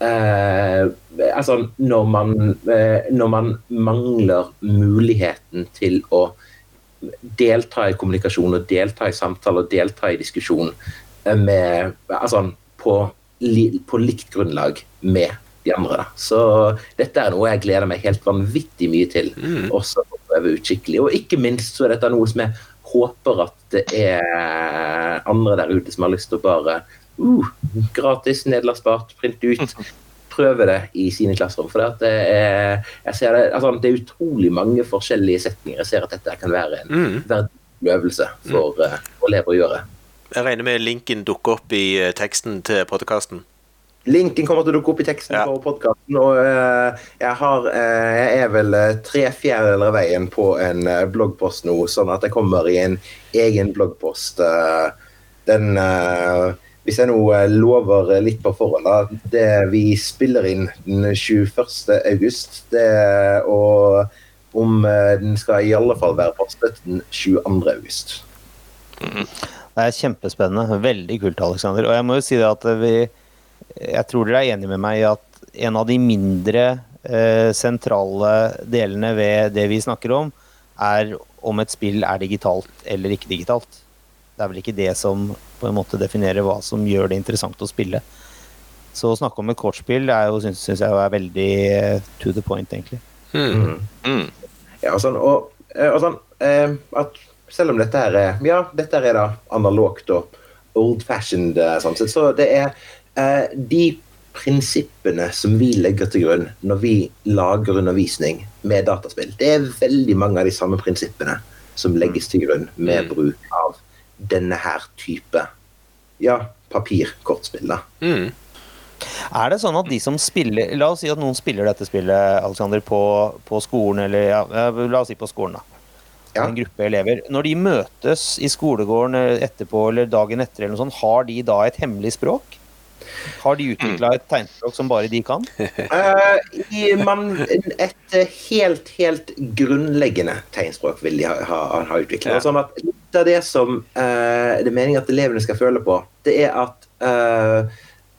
eh, Altså når man, eh, når man mangler muligheten til å delta i kommunikasjon og delta i samtale og delta i diskusjon eh, med, altså, på, på likt grunnlag med de andre. Så dette er noe jeg gleder meg helt vanvittig mye til. Også å prøve ut skikkelig. Og ikke minst så er dette noe som jeg håper at det er andre der ute som har lyst til å bare uh, Gratis, nedlastbart, printe ut. Prøve det i sine klasserom. For det, er, jeg ser det, altså, det er utrolig mange forskjellige setninger. Jeg ser at dette kan være en Mm. verdifull øvelse for, uh, for elever å gjøre. Jeg regner med linken dukker opp i eh, teksten til podkasten. Linken kommer til å dukke opp i teksten Ja. på podkasten, og uh, jeg, har, uh, jeg er vel eh, tre fjerdedeler av veien på en uh, bloggpost nå, sånn at jeg kommer i en egen bloggpost. den Hvis jeg nå lover litt på forhånd, da. Det vi spiller inn den 21. august, det, og om den skal i alle fall være postet den 22. august. Det er kjempespennende. Veldig kult, Alexander. Og jeg må jo si det at vi Jeg tror dere er enige med meg i at en av de mindre eh, sentrale delene ved det vi snakker om, er om et spill er digitalt eller ikke digitalt. Det er vel ikke det som på en måte definerer hva som gjør det interessant å spille. Så å snakke om et kortspill er jo, syns, syns jeg er veldig eh, to the point, egentlig. Mm. Mm. Ja, og sånn, og, eh, og sånn eh, at selv om dette her er Ja, dette her er da analogt og old fashioned, eh, sånn sett, så det er de prinsippene som vi legger til grunn når vi lager undervisning med dataspill, det er veldig mange av de samme prinsippene som legges til grunn med Mm. bruk av denne her type ja, papirkortspill. Mm. Er det sånn at de som spiller La oss si at noen spiller dette spillet Alexander, på, på skolen, eller ja, eh, la oss si på skolen, da. Ja. En gruppe elever. Når de møtes i skolegården eh, etterpå eller dagen etter, eller noe sånt, har de da et hemmelig språk? Har de utvikla et tegnspråk som bare de kan? Uh, i man, et eh, helt, helt grunnleggende tegnspråk vil de ha, ha, ha utvikla. Ja. Sånn at litt av det som uh, det er meningen at elevene skal føle på, det er at uh,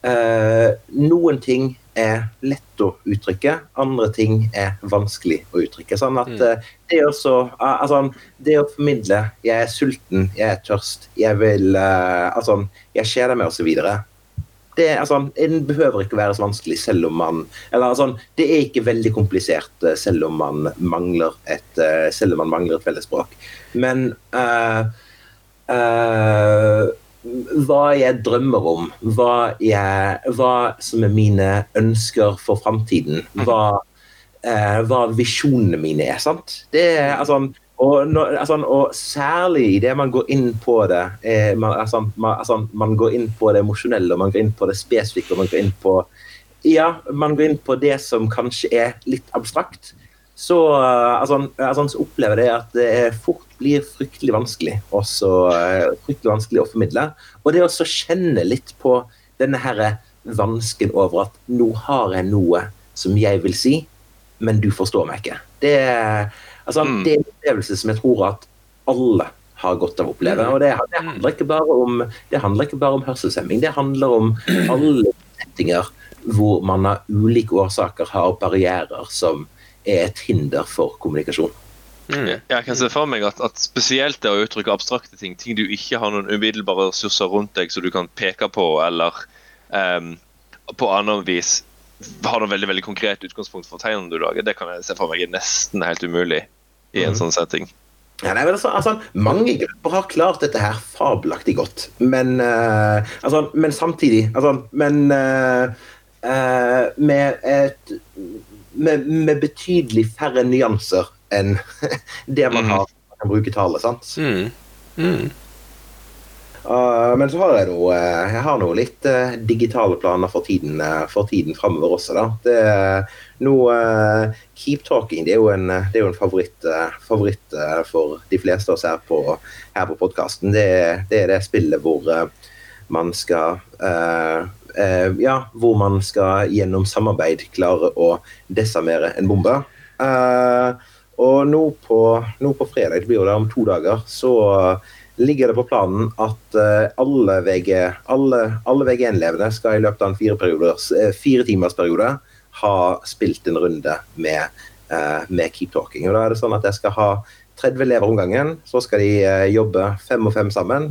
eh, noen ting er lett å uttrykke, andre ting er vanskelig å uttrykke. Sånn at Mm. det det, også, altså, det å formidle 'jeg er sulten', 'jeg er tørst', 'jeg vil Altså, 'jeg kjeder meg', osv det, altså, den behøver ikke være så vanskelig selv om man eller altså, Det er ikke veldig komplisert eh, selv om man mangler et, eh, selv om man mangler et fellesspråk. Men uh, uh, hva jeg drømmer om, hva, jeg, hva som er mine ønsker for framtiden, hva, uh, hva visjonene mine er. sant? Det altså og, når, altså, og særlig idet man går inn på det eh, man, altså, man, altså, man går inn på det emosjonelle, man går inn på det spesifikke, og man går inn på ja, man går inn på det som kanskje er litt abstrakt, så, altså, altså, så opplever jeg at det fort blir fryktelig vanskelig, også, eh, fryktelig vanskelig å formidle. Og det å så kjenne litt på denne her vansken over at nå har jeg noe som jeg vil si, men du forstår meg ikke. Det er Altså, Mm. det er en opplevelse som jeg tror at alle har godt av å oppleve. Og det, det, handler ikke bare om, det handler ikke bare om hørselshemming, det handler om alle settinger hvor man av ulike årsaker har barrierer som er et hinder for kommunikasjon. Mm. Jeg kan se for meg at, at spesielt det å uttrykke abstrakte ting, ting du ikke har noen umiddelbare ressurser rundt deg som du kan peke på, eller um, på annet vis har noe veldig veldig konkret utgangspunkt for tegnene du lager, det kan jeg se for meg er nesten helt umulig i en mm. sånn setting. Ja, nei, men altså, altså, mange grupper har klart dette her fabelaktig godt, men, uh, altså, men samtidig altså, Men uh, uh, med, et, med, med betydelig færre nyanser enn det man Mhm. har man kan bruke tale. sant? Mm. Mm. Uh, men så har jeg noe, jeg har noe litt eh, digitale planer for tiden, uh, tiden framover også. da. Det, noe, eh, Keep Talking det er jo en, det er jo en favoritt, eh, favoritt eh, for de fleste av oss her på, her på podkasten. Det, det er det spillet hvor eh, man skal eh, eh, Ja, hvor man skal gjennom samarbeid klare å desarmere en bombe. Eh, og nå på, nå på fredag, det blir jo det om to dager, så ligger det på planen at eh, alle, VG, alle, alle VG1-elevene skal i løpet av en fire, eh, fire timers periode ha spilt en runde med, eh, med Keep Talking. Da er det sånn at jeg skal ha 30 elever om gangen. Så skal de jobbe fem og fem sammen.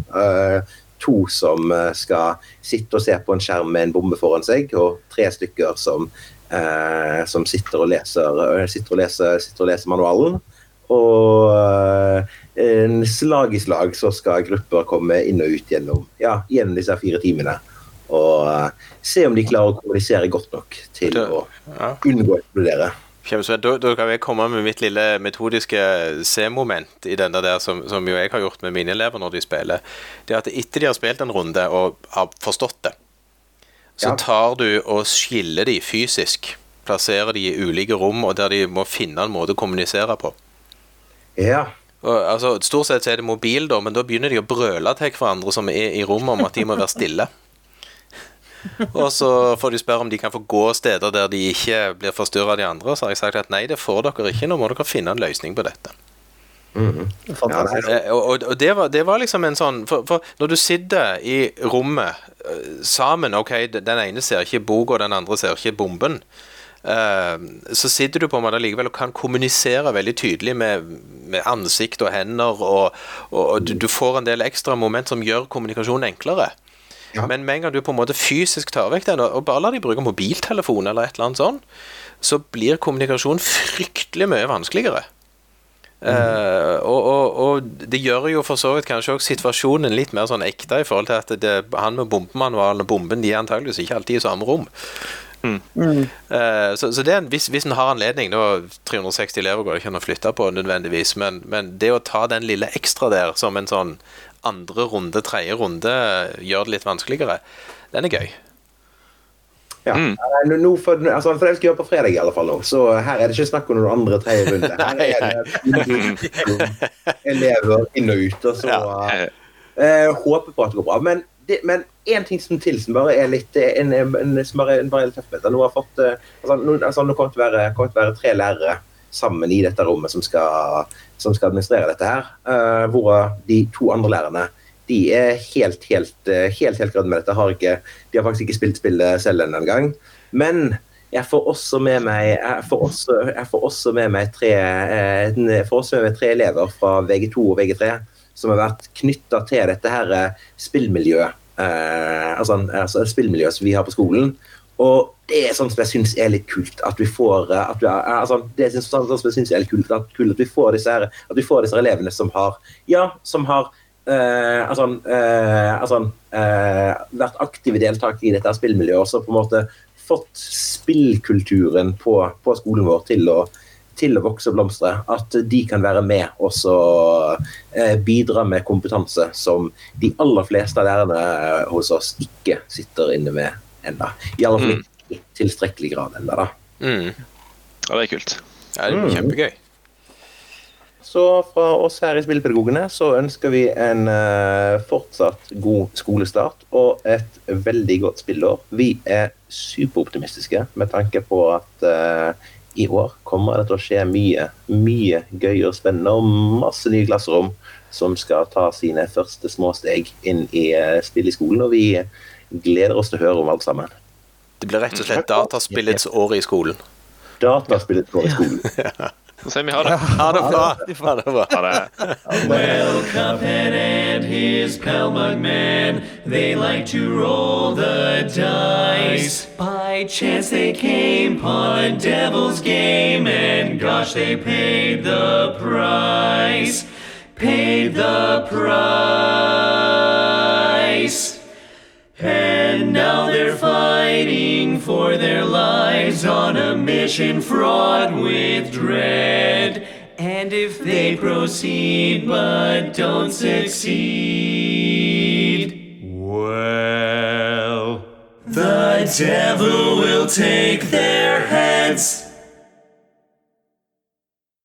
To som skal sitte og se på en skjerm med en bombe foran seg, og tre stykker som, som sitter, og leser, sitter, og leser, sitter og leser manualen. Og eh, slag i slag så skal grupper komme inn og ut gjennom, ja, gjennom disse fire timene. Og eh, se om de klarer å kommunisere godt nok til Det- å Ja. unngå å eksplodere. Da, da kan jeg komme med mitt lille metodiske C-moment i denne der, som, som jo jeg har gjort med mine elever når de spiller. Det er at etter de har spilt en runde og har forstått det, så tar du og skiller de fysisk. Plasserer de i ulike rom, og der de må finne en måte å kommunisere på. Ja. Og, altså, stort sett så er det mobil, da, men da begynner de å brøle til hverandre som er i rommet, om at de må være stille. Og så får de spørre om de kan få gå steder der de ikke blir forstyrra av de andre. Og så har jeg sagt at nei, det får dere ikke, nå må dere finne en løsning på dette. Fantastisk. Ja, Eh, og og, det, var, det var liksom en sånn for, for når du sitter i rommet eh, sammen Ok, den ene ser ikke boka, den andre ser ikke bomben. Eh, så sitter du på en måte likevel og kan kommunisere veldig tydelig med, med ansikt og hender, og, og, og du, du får en del ekstra moment som gjør kommunikasjonen enklere. Ja. Men med en gang du på en måte fysisk tar vekk den, og bare lar de bruke mobiltelefon eller et eller annet sånn, så blir kommunikasjon fryktelig mye vanskeligere. Eh, og, og, og det gjør jo for så vidt kanskje også situasjonen litt mer sånn ekte i forhold til at det, han med bombemanualen og bomben de er antageligvis ikke alltid i samme rom. Eh, så, så det er en, hvis, hvis en har anledning, Nå 360 elever går det ikke an å flytte på nødvendigvis, men, men det å ta den lille ekstra der som en sånn andre runde, tredje runde, gjør det litt vanskeligere, den er gøy. Ja. Mm. Eh, nå- for, altså, for det skal gjøre på fredag, i alle fall. nå. Så her er det ikke snakk om noen andre tredje runde. Her er det elever inn og ut. Og så uh, eh, håper på at det går bra. Men det, men én ting som til som bare er litt eh, en, en, en, som bare, bare er tøff. Nå har fått eh, altså, nå, altså, nå kommer det til å være, til å være tre lærere sammen i dette rommet som skal, som skal administrere dette her. Uh, hvor de to andre lærerne de er helt, helt, eh, helt, helt grønne med dette. Har ikke, de har faktisk ikke spilt spillet selv ennå engang. Men jeg får også med meg, jeg får også, jeg får også med meg tre, eh, jeg får også med meg tre elever fra VG2 og VG3 som har vært knytta til dette her eh, spillmiljøet. Eh, altså, altså spillmiljøet som vi har på skolen. Og det er sånn som jeg syns er litt kult. At vi får eh, at vi, har- altså, Det er sånn som jeg synes er litt kult, at, kult at, vi får disse her, at vi får disse elevene som har Ja, som har eh, altså, eh, altså, eh, vært aktive deltakere i dette spillmiljøet, og så på en måte fått spillkulturen på, på skolen vår til å, til å vokse og blomstre. At de kan være med og så eh, bidra med kompetanse som de aller fleste av lærerne eh, hos oss ikke sitter inne med ennå. I alle fall ikke i tilstrekkelig grad ennå, da. Mm. Ja, det er kult. Ja, det er kjempegøy. Så fra oss her i Spillpedagogene så ønsker vi en eh, fortsatt god skolestart og et veldig godt spillår. Vi er superoptimistiske med tanke på at i år kommer det til å skje mye, mye gøy og spennende og masse nye klasserom som skal ta sine første små steg inn i uh, spill i skolen. Og vi gleder oss til å høre om alt sammen. Det blir rett og slett dataspillets år i skolen. Dataspillets år i skolen. Så sier vi ha det. Ha det bra. Ha det bra. Ha det. Well, Cuphead and his pal Mugman, they like to roll the dice. By chance they came upon a devil's game, and gosh, they paid the price. Paid the price. And now they're fighting for their lives on a mission fraught with dread. And if they proceed but don't succeed, well, the devil will take their heads.